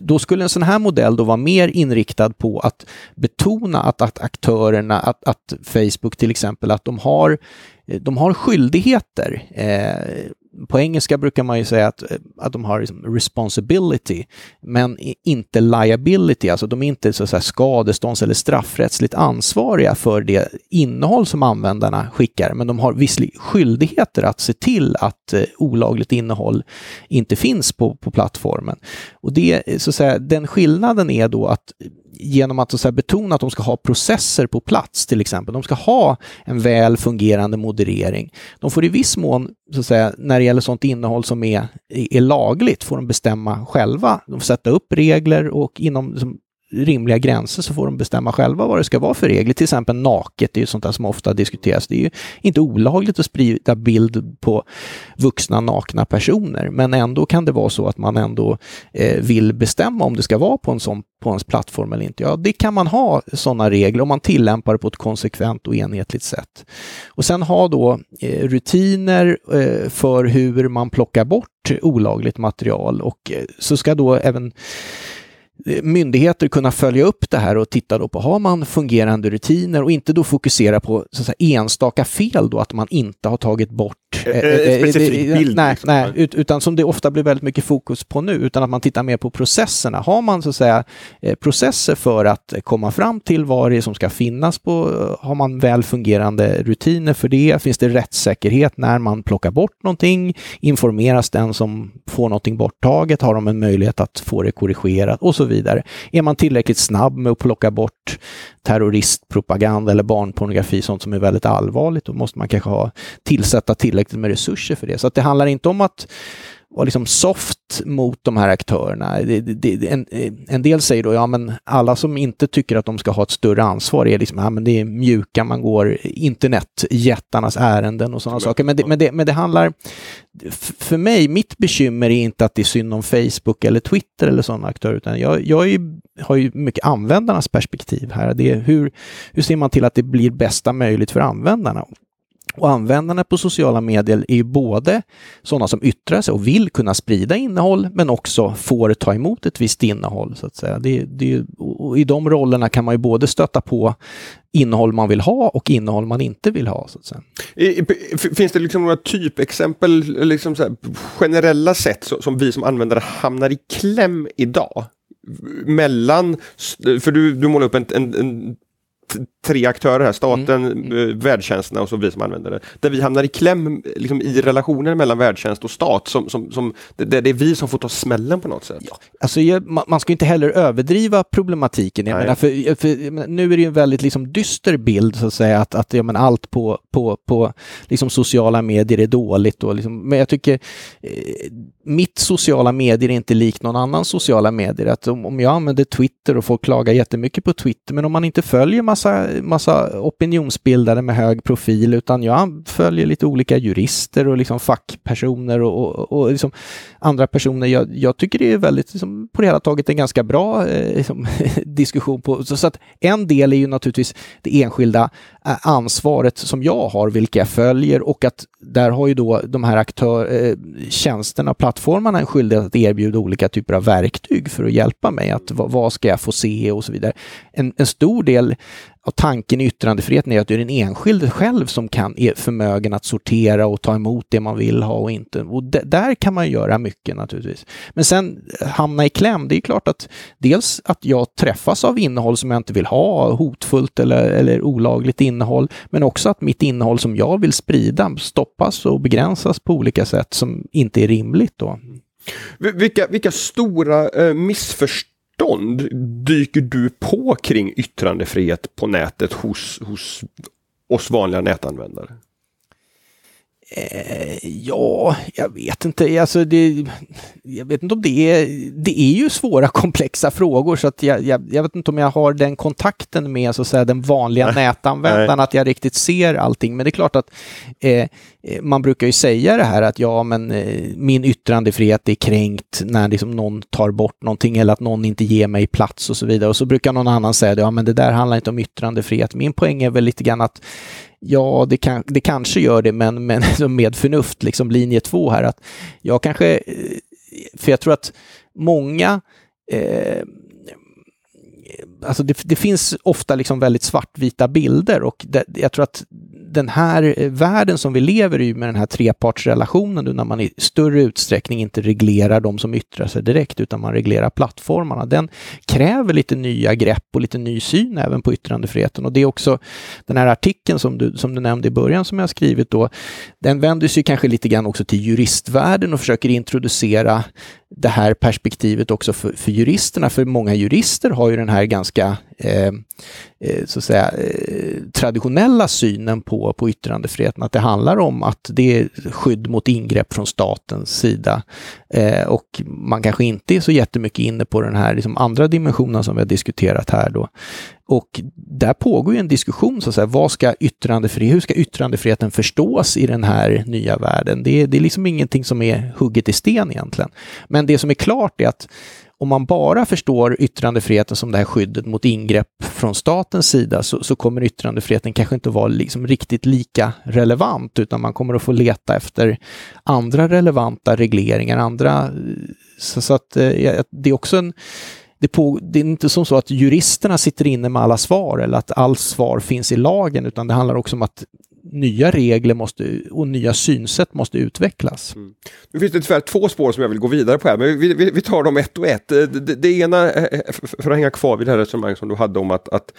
då skulle en sån här modell då vara mer inriktad på att betona att, att aktörerna, att, att Facebook till exempel, att de har eh, de har skyldigheter. Eh, på engelska brukar man ju säga att, eh, att de har liksom responsibility, men inte liability, alltså de är inte så att skadestånds eller straffrättsligt ansvariga för det innehåll som användarna skickar, men de har visserligen skyldigheter att se till att eh, olagligt innehåll inte finns på, på plattformen. Och det, eh, så att säga, den skillnaden är då att genom att så betona att de ska ha processer på plats till exempel. De ska ha en väl fungerande moderering. De får i viss mån, så att säga, när det gäller sånt innehåll som är, är lagligt, får de bestämma själva. De får sätta upp regler och inom liksom, rimliga gränser så får de bestämma själva vad det ska vara för regler. Till exempel naket, det är ju sånt där som ofta diskuteras. Det är ju inte olagligt att sprida bild på vuxna nakna personer, men ändå kan det vara så att man ändå eh, vill bestämma om det ska vara på en sån på ens plattform eller inte. Ja, det kan man ha sådana regler om man tillämpar det på ett konsekvent och enhetligt sätt. Och sen ha då eh, rutiner eh, för hur man plockar bort olagligt material och eh, så ska då även myndigheter kunna följa upp det här och titta då på har man fungerande rutiner och inte då fokusera på så att säga, enstaka fel då att man inte har tagit bort specifik bild. Nej, liksom. nej ut, utan som det ofta blir väldigt mycket fokus på nu, utan att man tittar mer på processerna. Har man så att säga processer för att komma fram till vad det är som ska finnas på, har man väl fungerande rutiner för det? Finns det rättssäkerhet när man plockar bort någonting? Informeras den som får någonting borttaget? Har de en möjlighet att få det korrigerat? Och så vidare. Är man tillräckligt snabb med att plocka bort terroristpropaganda eller barnpornografi, sånt som är väldigt allvarligt, då måste man kanske ha, tillsätta tillräckligt med resurser för det. Så att det handlar inte om att vara liksom soft mot de här aktörerna. Det, det, en, en, del säger då, ja men alla som inte tycker att de ska ha ett större ansvar är liksom, ja men det är mjuka, man går internetjättarnas ärenden och sådana saker. Men det, men, det, men det handlar, för mig, mitt bekymmer är inte att det är synd om Facebook eller Twitter eller sådana aktörer, utan jag, jag ju, har ju mycket användarnas perspektiv här. Det är hur, hur ser man till att det blir bästa möjligt för användarna? Och användarna på sociala medier är ju både sådana som yttrar sig och vill kunna sprida innehåll, men också får ta emot ett visst innehåll. så att säga. Det, det, och I de rollerna kan man ju både stöta på innehåll man vill ha och innehåll man inte vill ha. Så att säga. Finns det liksom några typexempel, liksom så här, generella sätt som vi som användare hamnar i kläm idag? Mellan, för du, du målar upp en, en, en tre aktörer här, staten, mm. mm. värdtjänsterna och så vi som använder det. Där vi hamnar i kläm liksom, i relationen mellan värdtjänst och stat, som, som, som, där det är vi som får ta smällen på något sätt. Ja. Alltså, man ska inte heller överdriva problematiken. Jag menar, för, för, nu är det ju en väldigt liksom, dyster bild, så att säga, att, att ja, men allt på, på, på liksom, sociala medier är dåligt. Och, liksom, men jag tycker eh, mitt sociala medier är inte likt någon annan sociala medier. Att om, om jag använder Twitter och folk klagar jättemycket på Twitter, men om man inte följer massa massa opinionsbildare med hög profil, utan jag följer lite olika jurister och liksom fackpersoner och, och, och liksom andra personer. Jag, jag, tycker det är väldigt, liksom, på det hela taget, en ganska bra eh, liksom, diskussion. På, så, så, att en del är ju naturligtvis det enskilda eh, ansvaret som jag har, vilka jag följer och att där har ju då de här aktör, eh, tjänsterna, plattformarna en skyldighet att erbjuda olika typer av verktyg för att hjälpa mig. att Vad, vad ska jag få se och så vidare. En, en stor del och tanken i yttrandefriheten är att det är den enskilde själv som kan, är förmögen att sortera och ta emot det man vill ha och inte. Och där kan man göra mycket naturligtvis. Men sen eh, hamna i kläm, det är klart att dels att jag träffas av innehåll som jag inte vill ha, hotfullt eller, eller olagligt innehåll, men också att mitt innehåll som jag vill sprida stoppas och begränsas på olika sätt som inte är rimligt då. Vilka, vilka stora eh, missförstånd motstånd dyker du på kring yttrandefrihet på nätet hos, hos oss vanliga nätanvändare? Eh, ja, jag vet inte. Alltså det, jag vet inte om det är... Det är ju svåra komplexa frågor så att jag, jag, jag vet inte om jag har den kontakten med så att säga, den vanliga Nej. nätanvändaren, Nej. att jag riktigt ser allting. Men det är klart att eh, eh, man brukar ju säga det här att ja, men eh, min yttrandefrihet är kränkt när liksom någon tar bort någonting eller att någon inte ger mig plats och så vidare. Och så brukar någon annan säga ja, men det där handlar inte om yttrandefrihet. Min poäng är väl lite grann att Ja, det, kan, det kanske gör det, men, men med förnuft, liksom linje två här, att jag kanske, eh, för jag tror att många eh, alltså det, det, finns ofta liksom väldigt svartvita bilder och det, jag tror att den här eh, världen som vi lever i med den här trepartsrelationen, när man i större utsträckning inte reglerar de som yttrar sig direkt, utan man reglerar plattformarna, den kräver lite nya grepp och lite ny syn även på yttrandefriheten. Och det är också den här artikeln som du, som du nämnde i början som jag skrivit då, den vänder sig kanske lite grann också till juristvärlden och försöker introducera det här perspektivet också för, för juristerna, för många jurister har ju den här ganska eh, eh, så att säga, eh, traditionella synen på, på yttrandefriheten, att det handlar om att det är skydd mot ingrepp från statens sida. Eh, och man kanske inte är så jättemycket inne på den här liksom, andra dimensionen som vi har diskuterat här då. Och där pågår ju en diskussion, så att säga, vad ska yttrandefrihet, hur ska yttrandefriheten förstås i den här nya världen? Det, det är liksom ingenting som är hugget i sten egentligen. Men det som är klart är att om man bara förstår yttrandefriheten som det här skyddet mot ingrepp från statens sida så, så kommer yttrandefriheten kanske inte vara liksom riktigt lika relevant, utan man kommer att få leta efter andra relevanta regleringar, andra... Så, så att eh, det är också en det, på, det, är inte som så att juristerna sitter inne med alla svar eller att allt svar finns i lagen, utan det handlar också om att nya regler måste, och nya synsätt måste utvecklas. Mm. Nu finns det tyvärr två spår som jag vill gå vidare på här, men vi, vi, vi tar dem ett och ett. Det, det, det, ena, eh, eh, för att hänga kvar vid det här resonemanget som du hade om att, att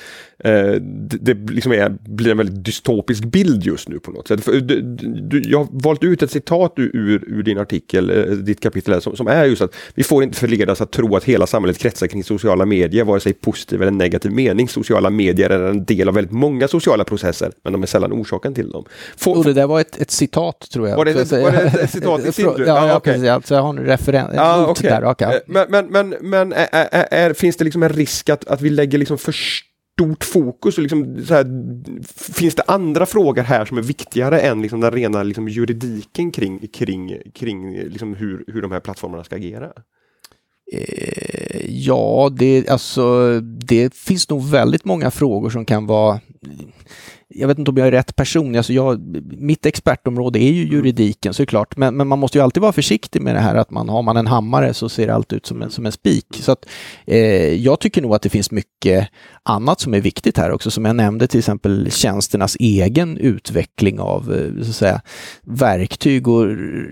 eh, det, liksom är, blir en väldigt dystopisk bild just nu på något sätt. För, du, du, jag har valt ut ett citat ur, ur din artikel, ditt kapitel, här, som, som, är just att vi får inte förledas att tro att hela samhället kretsar kring sociala medier, vare sig positiv eller negativ mening. Sociala medier är en del av väldigt många sociala processer, men de är sällan orsaken till dem. Får, oh, det där var ett, ett citat tror jag. Var det, ett, var det ett, citat i sin Ja, ja okay. precis. Alltså, jag har en referens, ja, okay. där. Okay. Eh, men, men, men, men är, är, är, finns det liksom en risk att, att vi lägger liksom för stort fokus? Och liksom så här, finns det andra frågor här som är viktigare än liksom den rena liksom juridiken kring, kring, kring liksom hur, hur de här plattformarna ska agera? Eh, ja, det, alltså, det finns nog väldigt många frågor som kan vara jag vet inte om jag är rätt person. Alltså jag, mitt expertområde är ju juridiken såklart, men, men man måste ju alltid vara försiktig med det här att man har man en hammare så ser allt ut som en, som en spik. Så att, eh, jag tycker nog att det finns mycket annat som är viktigt här också, som jag nämnde till exempel tjänsternas egen utveckling av eh, så att säga, verktyg och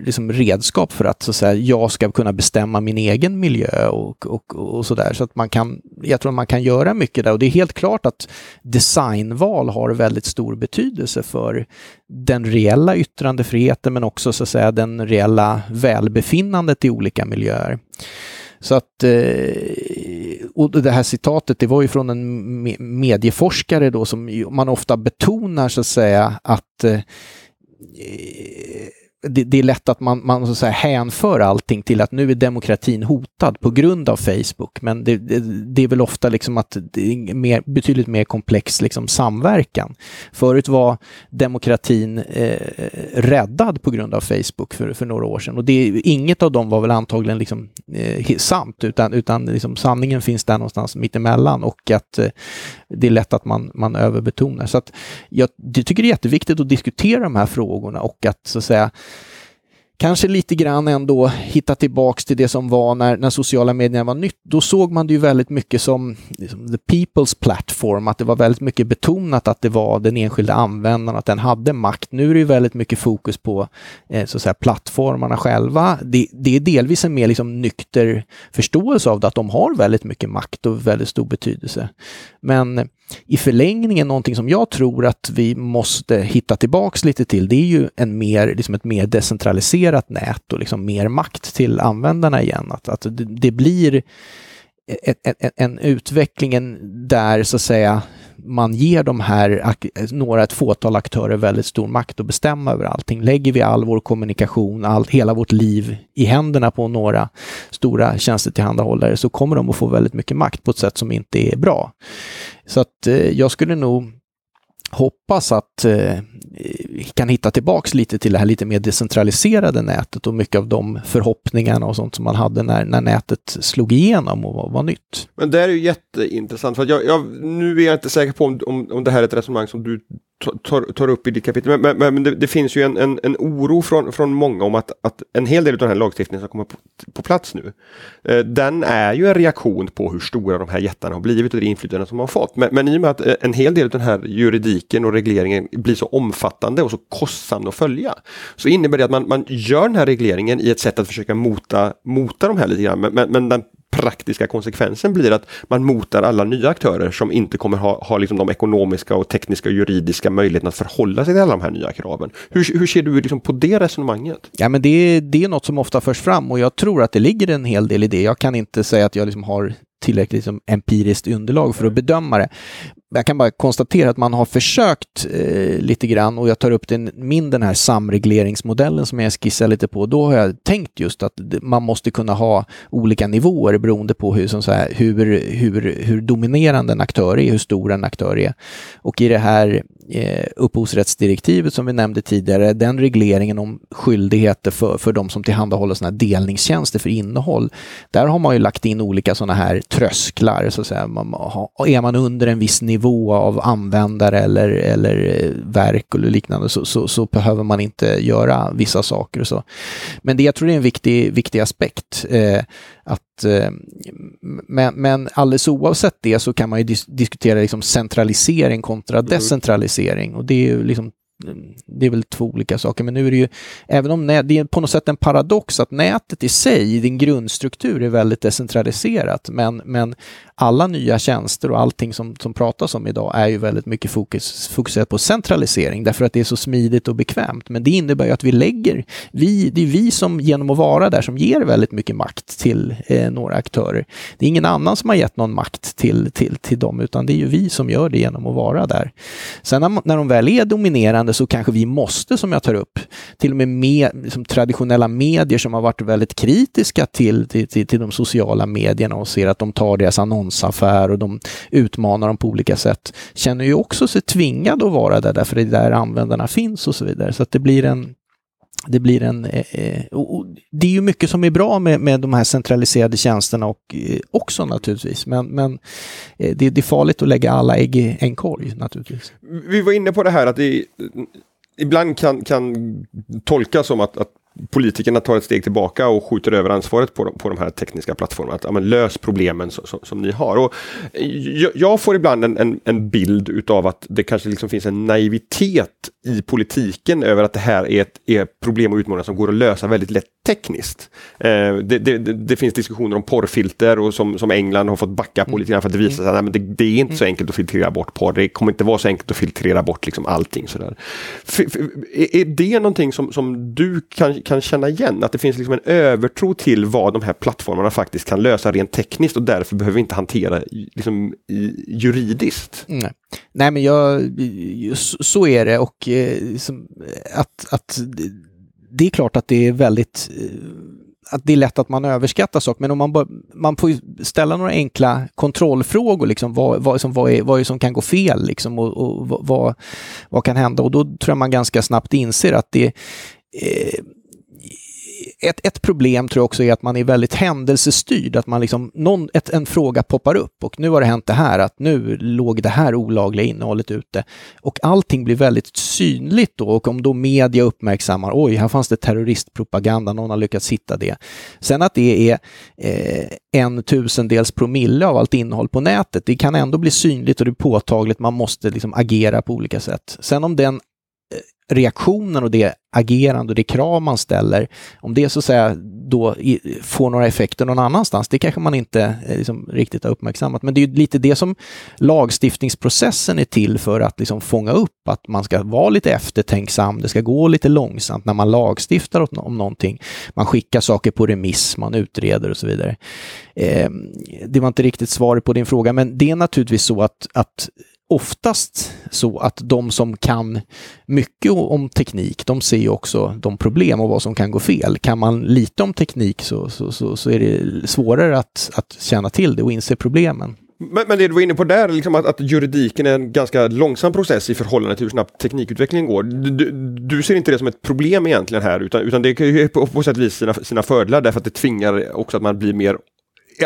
liksom redskap för att, så att säga, jag ska kunna bestämma min egen miljö och, och, och så där. Så att man kan, jag tror man kan göra mycket där och det är helt klart att designval har väldigt stor betydelse för den reella yttrandefriheten men också så att säga den reella välbefinnandet i olika miljöer. Så att, eh, och det här citatet, det var ju från en medieforskare då som man ofta betonar så att säga att eh, det, det, är lätt att man, man så att säga, hänför allting till att nu är demokratin hotad på grund av Facebook. Men det, det, det är väl ofta liksom att det är mer, betydligt mer komplex liksom samverkan. Förut var demokratin eh, räddad på grund av Facebook för, för några år sedan. Och det, inget av dem var väl antagligen liksom, eh, sant, utan, utan liksom, sanningen finns där någonstans mittemellan och att eh, det är lätt att man, man överbetonar. Så att jag, jag tycker det är jätteviktigt att diskutera de här frågorna och att så att säga kanske lite grann ändå hitta tillbaks till det som var när, när sociala medier var nytt. Då såg man det ju väldigt mycket som liksom, the people's platform, att det var väldigt mycket betonat att det var den enskilda användaren, att den hade makt. Nu är det ju väldigt mycket fokus på eh, så att säga, plattformarna själva. Det, det, är delvis en mer liksom, nykter förståelse av det, att de har väldigt mycket makt och väldigt stor betydelse. Men i förlängningen någonting som jag tror att vi måste hitta tillbaks lite till, det är ju en mer, liksom ett mer decentraliserat nät och liksom mer makt till användarna igen. Att, att det, det blir en, en, en utveckling där så att säga man ger de här, några, ett fåtal aktörer väldigt stor makt att bestämma över allting. Lägger vi all vår kommunikation, all, hela vårt liv i händerna på några stora tjänstetillhandahållare så kommer de att få väldigt mycket makt på ett sätt som inte är bra. Så att eh, jag skulle nog hoppas att eh, kan hitta tillbaks lite till det här lite mer decentraliserade nätet och mycket av de förhoppningarna och sånt som man hade när, när nätet slog igenom och var, var nytt. Men det är ju jätteintressant för jag, jag, nu är jag inte säker på om, om, om det här är ett resonemang som du tar, tar upp i ditt kapitel. Men, men, men det, det, finns ju en, en, en, oro från, från många om att, att en hel del av den här lagstiftningen som kommer på, på plats nu, eh, den är ju en reaktion på hur stora de här jättarna har blivit och det inflytande som de har fått. Men, men i och med att eh, en hel del av den här juridiken och regleringen blir så omfattande och så kostsam att följa, så innebär det att man, man gör den här regleringen i ett sätt att försöka mota, mota de här lite grann. Men, men den praktiska konsekvensen blir att man motar alla nya aktörer som inte kommer ha, ha liksom de ekonomiska och tekniska och juridiska möjligheterna att förhålla sig till alla de här nya kraven. Hur, hur ser du liksom på det resonemanget? Ja, men det, det är något som ofta förs fram och jag tror att det ligger en hel del i det. Jag kan inte säga att jag liksom har tillräckligt liksom, empiriskt underlag för att bedöma det jag kan bara konstatera att man har försökt eh, lite grann och jag tar upp den, min den här samregleringsmodellen som jag skissar lite på. Då har jag tänkt just att man måste kunna ha olika nivåer beroende på hur, som så här, hur, hur, hur dominerande en aktör är, hur stor en aktör är. Och i det här eh, upphovsrättsdirektivet som vi nämnde tidigare, den regleringen om skyldigheter för, för de som tillhandahåller sådana här delningstjänster för innehåll, där har man ju lagt in olika sådana här trösklar, så att säga. Man, är man under en viss nivå av användare eller, eller eh, verk eller liknande så, så, så, behöver man inte göra vissa saker. Och så. Men det jag tror är en viktig, viktig aspekt. Eh, att, eh, men, men alldeles oavsett det så kan man ju dis diskutera liksom centralisering kontra mm. decentralisering. Och det är ju liksom det är väl två olika saker, men nu är det ju, även om nät, det är på något sätt en paradox att nätet i sig, din grundstruktur är väldigt decentraliserat, men, men alla nya tjänster och allting som, som pratas om idag är ju väldigt mycket fokus, fokuserat på centralisering därför att det är så smidigt och bekvämt. Men det innebär ju att vi lägger, vi, det är vi som genom att vara där som ger väldigt mycket makt till eh, några aktörer. Det är ingen annan som har gett någon makt till, till, till dem, utan det är ju vi som gör det genom att vara där. Sen när, när de väl är dominerande så kanske vi måste, som jag tar upp, till och med, med liksom, traditionella medier som har varit väldigt kritiska till, till, till, till de sociala medierna och ser att de tar deras annonsaffär och de utmanar dem på olika sätt, känner ju också sig tvingade att vara där, därför det är där användarna finns och så vidare. Så att det blir en det blir en... Eh, eh det är ju mycket som är bra med, med de här centraliserade tjänsterna och, eh, också naturligtvis, men, men eh, det, det, är farligt att lägga alla ägg i en korg naturligtvis. Vi var inne på det här att det eh, ibland kan, kan tolkas som att, att politikerna tar ett steg tillbaka och skjuter över ansvaret på de, på de här tekniska plattformarna. Att, ja, lös problemen som, som, som ni har. Och jag, jag får ibland en, en, en, bild utav att det kanske liksom finns en naivitet i politiken över att det här är, ett, är problem och utmaningar som går att lösa väldigt lätt tekniskt. Eh, det, det, det, finns diskussioner om porrfilter och som, som England har fått backa på mm. lite grann för att det visar sig att nej, det, det, är inte så mm. enkelt att filtrera bort porr. Det kommer inte vara så enkelt att filtrera bort liksom allting. Sådär. F, är, är det någonting som, som du kan, kan känna igen? Att det finns liksom en övertro till vad de här plattformarna faktiskt kan lösa rent tekniskt och därför behöver vi inte hantera liksom, juridiskt? Nej. Nej, men jag, så är det och eh, liksom, att, att det är klart att det är väldigt eh, att det är lätt att man överskattar saker, men om man, bör, man får ställa några enkla kontrollfrågor, liksom, vad, vad, som, vad, är, vad är som kan gå fel liksom, och, och vad, vad kan hända? Och då tror jag man ganska snabbt inser att det eh, ett, ett problem tror jag också är att man är väldigt händelsestyrd, att man liksom, någon, ett, en fråga poppar upp och nu har det hänt det här, att nu låg det här olagliga innehållet ute. Och allting blir väldigt synligt då och om då media uppmärksammar, oj, här fanns det terroristpropaganda, någon har lyckats hitta det. Sen att det är eh, en tusendels promille av allt innehåll på nätet, det kan ändå bli synligt och det är påtagligt, man måste liksom agera på olika sätt. Sen om den reaktionen och det agerande och det krav man ställer, om det så att säga då får några effekter någon annanstans, det kanske man inte eh, liksom, riktigt har uppmärksammat. Men det är lite det som lagstiftningsprocessen är till för att liksom fånga upp, att man ska vara lite eftertänksam, det ska gå lite långsamt när man lagstiftar om någonting. Man skickar saker på remiss, man utreder och så vidare. Eh, det var inte riktigt svaret på din fråga, men det är naturligtvis så att, att oftast så att de som kan mycket om teknik, de ser ju också de problem och vad som kan gå fel. Kan man lite om teknik så, så, så, så är det svårare att, att känna till det och inse problemen. Men, men det du var inne på där, liksom att, att, juridiken är en ganska långsam process i förhållande till hur snabbt teknikutvecklingen går. Du, du ser inte det som ett problem egentligen här, utan, utan det är på, på sätt och vis sina, sina fördelar därför att det tvingar också att man blir mer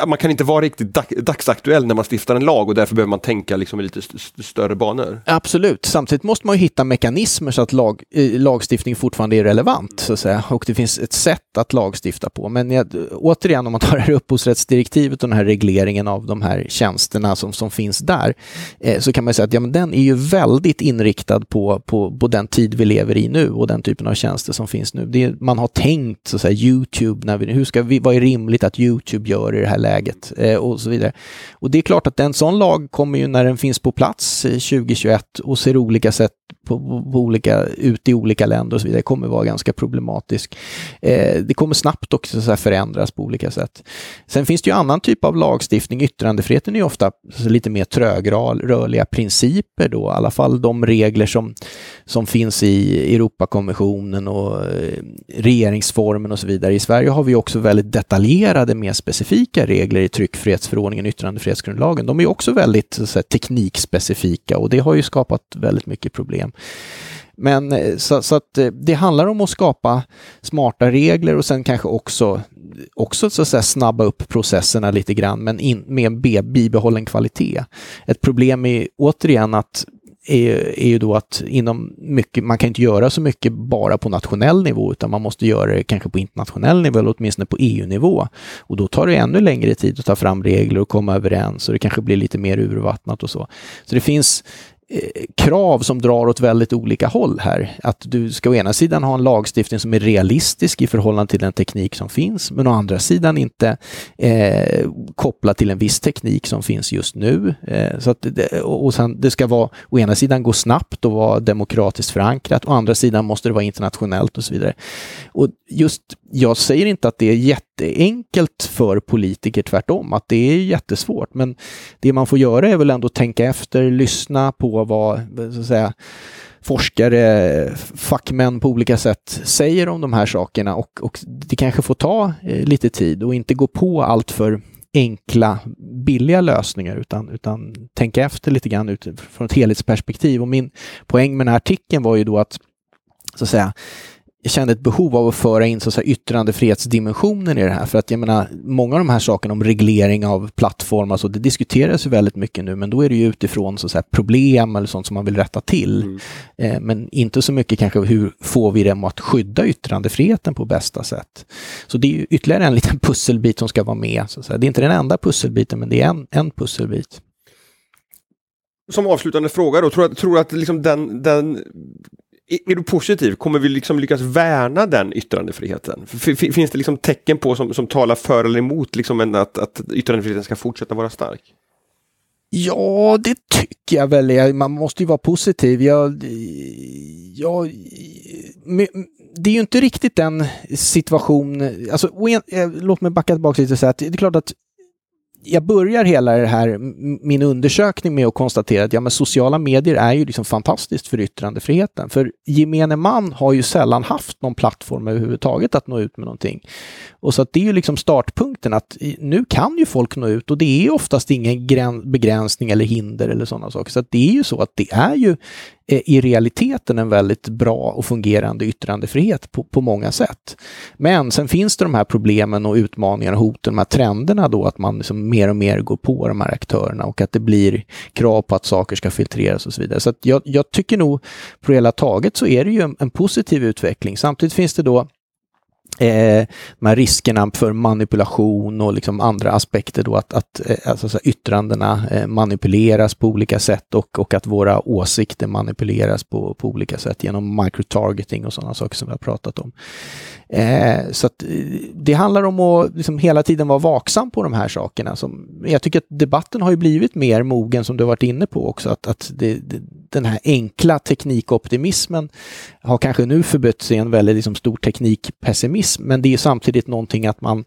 man kan inte vara riktigt dagsaktuell när man stiftar en lag och därför behöver man tänka liksom i lite st större banor. Absolut, samtidigt måste man ju hitta mekanismer så att lag, lagstiftning fortfarande är relevant så att säga. och det finns ett sätt att lagstifta på. Men jag, återigen, om man tar det här upphovsrättsdirektivet och den här regleringen av de här tjänsterna som, som finns där, eh, så kan man säga att ja, men den är ju väldigt inriktad på, på, på den tid vi lever i nu och den typen av tjänster som finns nu. Det, man har tänkt, så att säga, Youtube, när vi, hur ska vi, vad är rimligt att Youtube gör i det här läget eh, och så vidare. Och det är klart att en sån lag kommer ju när den finns på plats 2021 och ser olika sätt på, på, olika, ut i olika länder och så vidare kommer vara ganska problematisk. Eh, det kommer snabbt också så förändras på olika sätt. Sen finns det ju annan typ av lagstiftning. Yttrandefriheten är ju ofta lite mer trögrörliga principer då, i alla fall de regler som, som finns i Europakonventionen och eh, regeringsformen och så vidare. I Sverige har vi också väldigt detaljerade, mer specifika regler i tryckfrihetsförordningen och yttrandefrihetsgrundlagen. De är också väldigt så här, teknikspecifika och det har ju skapat väldigt mycket problem. Men eh, så, så, att eh, det handlar om att skapa smarta regler och sen kanske också, också så att säga, snabba upp processerna lite grann, men in, med bibehållen kvalitet. Ett problem är återigen att är, är ju då att inom mycket, man kan inte göra så mycket bara på nationell nivå utan man måste göra det kanske på internationell nivå eller åtminstone på EU-nivå. Och då tar det ännu längre tid att ta fram regler och komma överens och det kanske blir lite mer urvattnat och så. Så det finns krav som drar åt väldigt olika håll här. Att du ska å ena sidan ha en lagstiftning som är realistisk i förhållande till den teknik som finns, men å andra sidan inte eh, kopplad till en viss teknik som finns just nu. Eh, så att det, och sen, det ska vara å ena sidan gå snabbt och vara demokratiskt förankrat, å andra sidan måste det vara internationellt och så vidare. Och just, jag säger inte att det är jätteenkelt för politiker, tvärtom, att det är jättesvårt, men det man får göra är väl ändå tänka efter, lyssna på vad, så att säga, forskare, fackmän på olika sätt säger om de här sakerna och, och det kanske får ta eh, lite tid och inte gå på allt för enkla, billiga lösningar utan, utan tänka efter lite grann utifrån ett helhetsperspektiv. Och min poäng med den här artikeln var ju då att, så att säga, jag kände ett behov av att föra in så att säga, yttrandefrihetsdimensionen i det här. För att jag menar, många av de här sakerna om reglering av plattformar, så det diskuteras ju väldigt mycket nu, men då är det ju utifrån så att säga, problem eller sånt som man vill rätta till. Mm. Eh, men inte så mycket kanske hur får vi dem att skydda yttrandefriheten på bästa sätt. Så det är ju ytterligare en liten pusselbit som ska vara med. Så att säga. Det är inte den enda pusselbiten, men det är en, en pusselbit. Som avslutande fråga då, tror du tror att liksom den, den är du positiv? Kommer vi liksom lyckas värna den yttrandefriheten? Finns det liksom tecken på som, som talar för eller emot liksom att, att yttrandefriheten ska fortsätta vara stark? Ja, det tycker jag väl. Man måste ju vara positiv. Jag, jag, det är ju inte riktigt den situation, alltså, eh, låt mig backa tillbaka lite och säga att det är klart att jag börjar hela det här, min undersökning med att konstatera att ja, men sociala medier är ju liksom fantastiskt för yttrandefriheten. För gemene man har ju sällan haft någon plattform överhuvudtaget att nå ut med någonting. Och så att det är ju liksom startpunkten att nu kan ju folk nå ut och det är oftast ingen begränsning eller hinder eller sådana saker. Så att det är ju så att det är ju Eh, i realiteten en väldigt bra och fungerande yttrandefrihet på, på många sätt. Men sen finns det de här problemen och utmaningarna och hoten, de här trenderna då att man liksom mer och mer går på de här aktörerna och att det blir krav på att saker ska filtreras och så vidare. Så jag, jag, tycker nog på det hela taget så är det ju en, en positiv utveckling. Samtidigt finns det då eh, de här riskerna för manipulation och liksom andra aspekter då att, att eh, alltså, så yttrandena eh, manipuleras på olika sätt och, och att våra åsikter manipuleras på, på olika sätt genom microtargeting och sådana saker som vi har pratat om. Eh, så att, eh, det handlar om att liksom hela tiden vara vaksam på de här sakerna. Som, jag tycker att debatten har ju blivit mer mogen som du har varit inne på också, att, att det, det, den här enkla teknikoptimismen har kanske nu förbytts i en väldigt liksom, stor teknikpessimism, men det är samtidigt någonting att man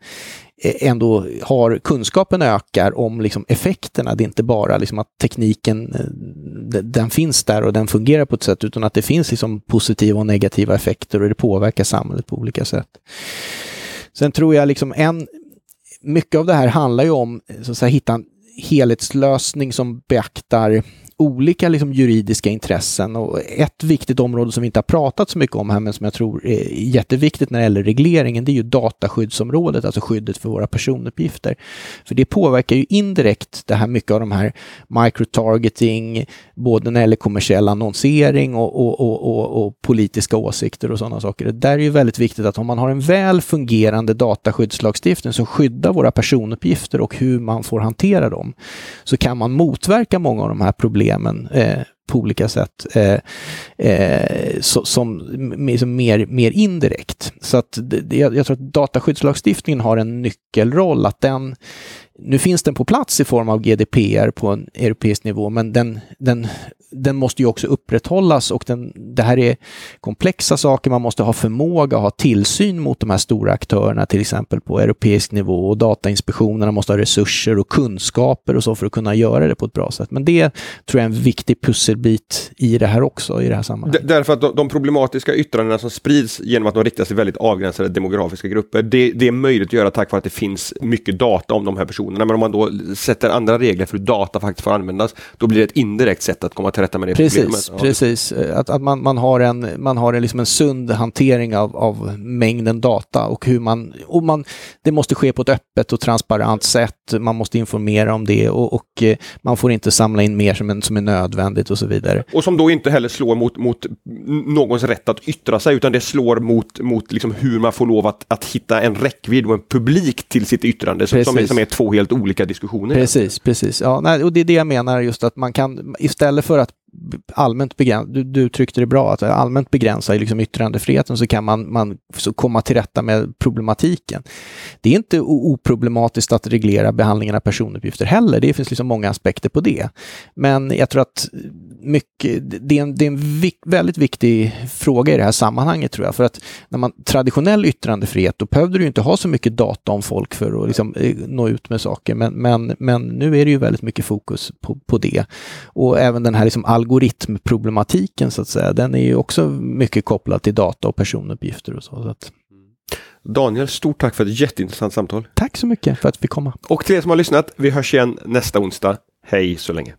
eh, ändå har kunskapen ökar om liksom effekterna. Det är inte bara liksom att tekniken eh, den finns där och den fungerar på ett sätt utan att det finns liksom positiva och negativa effekter och det påverkar samhället på olika sätt. Sen tror jag liksom en mycket av det här handlar ju om eh, så att säga, hitta en helhetslösning som beaktar olika liksom, juridiska intressen och ett viktigt område som vi inte har pratat så mycket om här men som jag tror är jätteviktigt när det gäller regleringen det är ju dataskyddsområdet, alltså skyddet för våra personuppgifter. För det påverkar ju indirekt det här mycket av de här microtargeting, både när det gäller kommersiell annonsering och, och, och, och politiska åsikter och sådana saker. Det där är ju väldigt viktigt att om man har en väl fungerande dataskyddslagstiftning som skyddar våra personuppgifter och hur man får hantera dem, så kan man motverka många av de här problemen eh, på olika sätt eh, eh, så, som, som mer, mer indirekt. Så att det, jag, jag tror att dataskyddslagstiftningen har en nyckelroll, att den nu finns den på plats i form av GDPR på en europeisk nivå, men den, den den måste ju också upprätthållas och den, det här är komplexa saker. Man måste ha förmåga att ha tillsyn mot de här stora aktörerna, till exempel på europeisk nivå och Datainspektionerna måste ha resurser och kunskaper och så för att kunna göra det på ett bra sätt. Men det tror jag är en viktig pusselbit i det här också, i det här sammanhanget. Därför att de, de problematiska yttrandena som sprids genom att de riktas till väldigt avgränsade demografiska grupper, det, det, är möjligt att göra tack vare att det finns mycket data om de här personerna. Men om man då sätter andra regler för hur data faktiskt får användas, då blir det ett indirekt sätt att komma till rätta med det precis, problemet. Ja. Precis, att, att man, man har en, man har en, liksom en sund hantering av, av mängden data och hur man, och man, det måste ske på ett öppet och transparent sätt. Man måste informera om det och, och eh, man får inte samla in mer som, en, som är nödvändigt och så vidare. Och som då inte heller slår mot, mot någons rätt att yttra sig utan det slår mot, mot liksom hur man får lov att, att hitta en räckvidd och en publik till sitt yttrande som, som, är, som är två helt olika diskussioner. Precis, precis. Ja, nej, och det är det jag menar just att man kan istället för att att allmänt begränsa, du, du tryckte det bra, att allmänt begränsa liksom yttrandefriheten så kan man, man så komma till rätta med problematiken. Det är inte oproblematiskt att reglera behandlingen av personuppgifter heller, det finns liksom många aspekter på det. Men jag tror att mycket, det är en, det är en vik, väldigt viktig fråga i det här sammanhanget tror jag, för att när man traditionell yttrandefrihet, då behövde du inte ha så mycket data om folk för att liksom, eh, nå ut med saker, men, men, men nu är det ju väldigt mycket fokus på, på det. Och även den här liksom algoritmproblematiken så att säga, den är ju också mycket kopplad till data och personuppgifter och så. så att... Daniel, stort tack för ett jätteintressant samtal. Tack så mycket för att vi fick komma. Och till er som har lyssnat, vi hörs igen nästa onsdag. Hej så länge.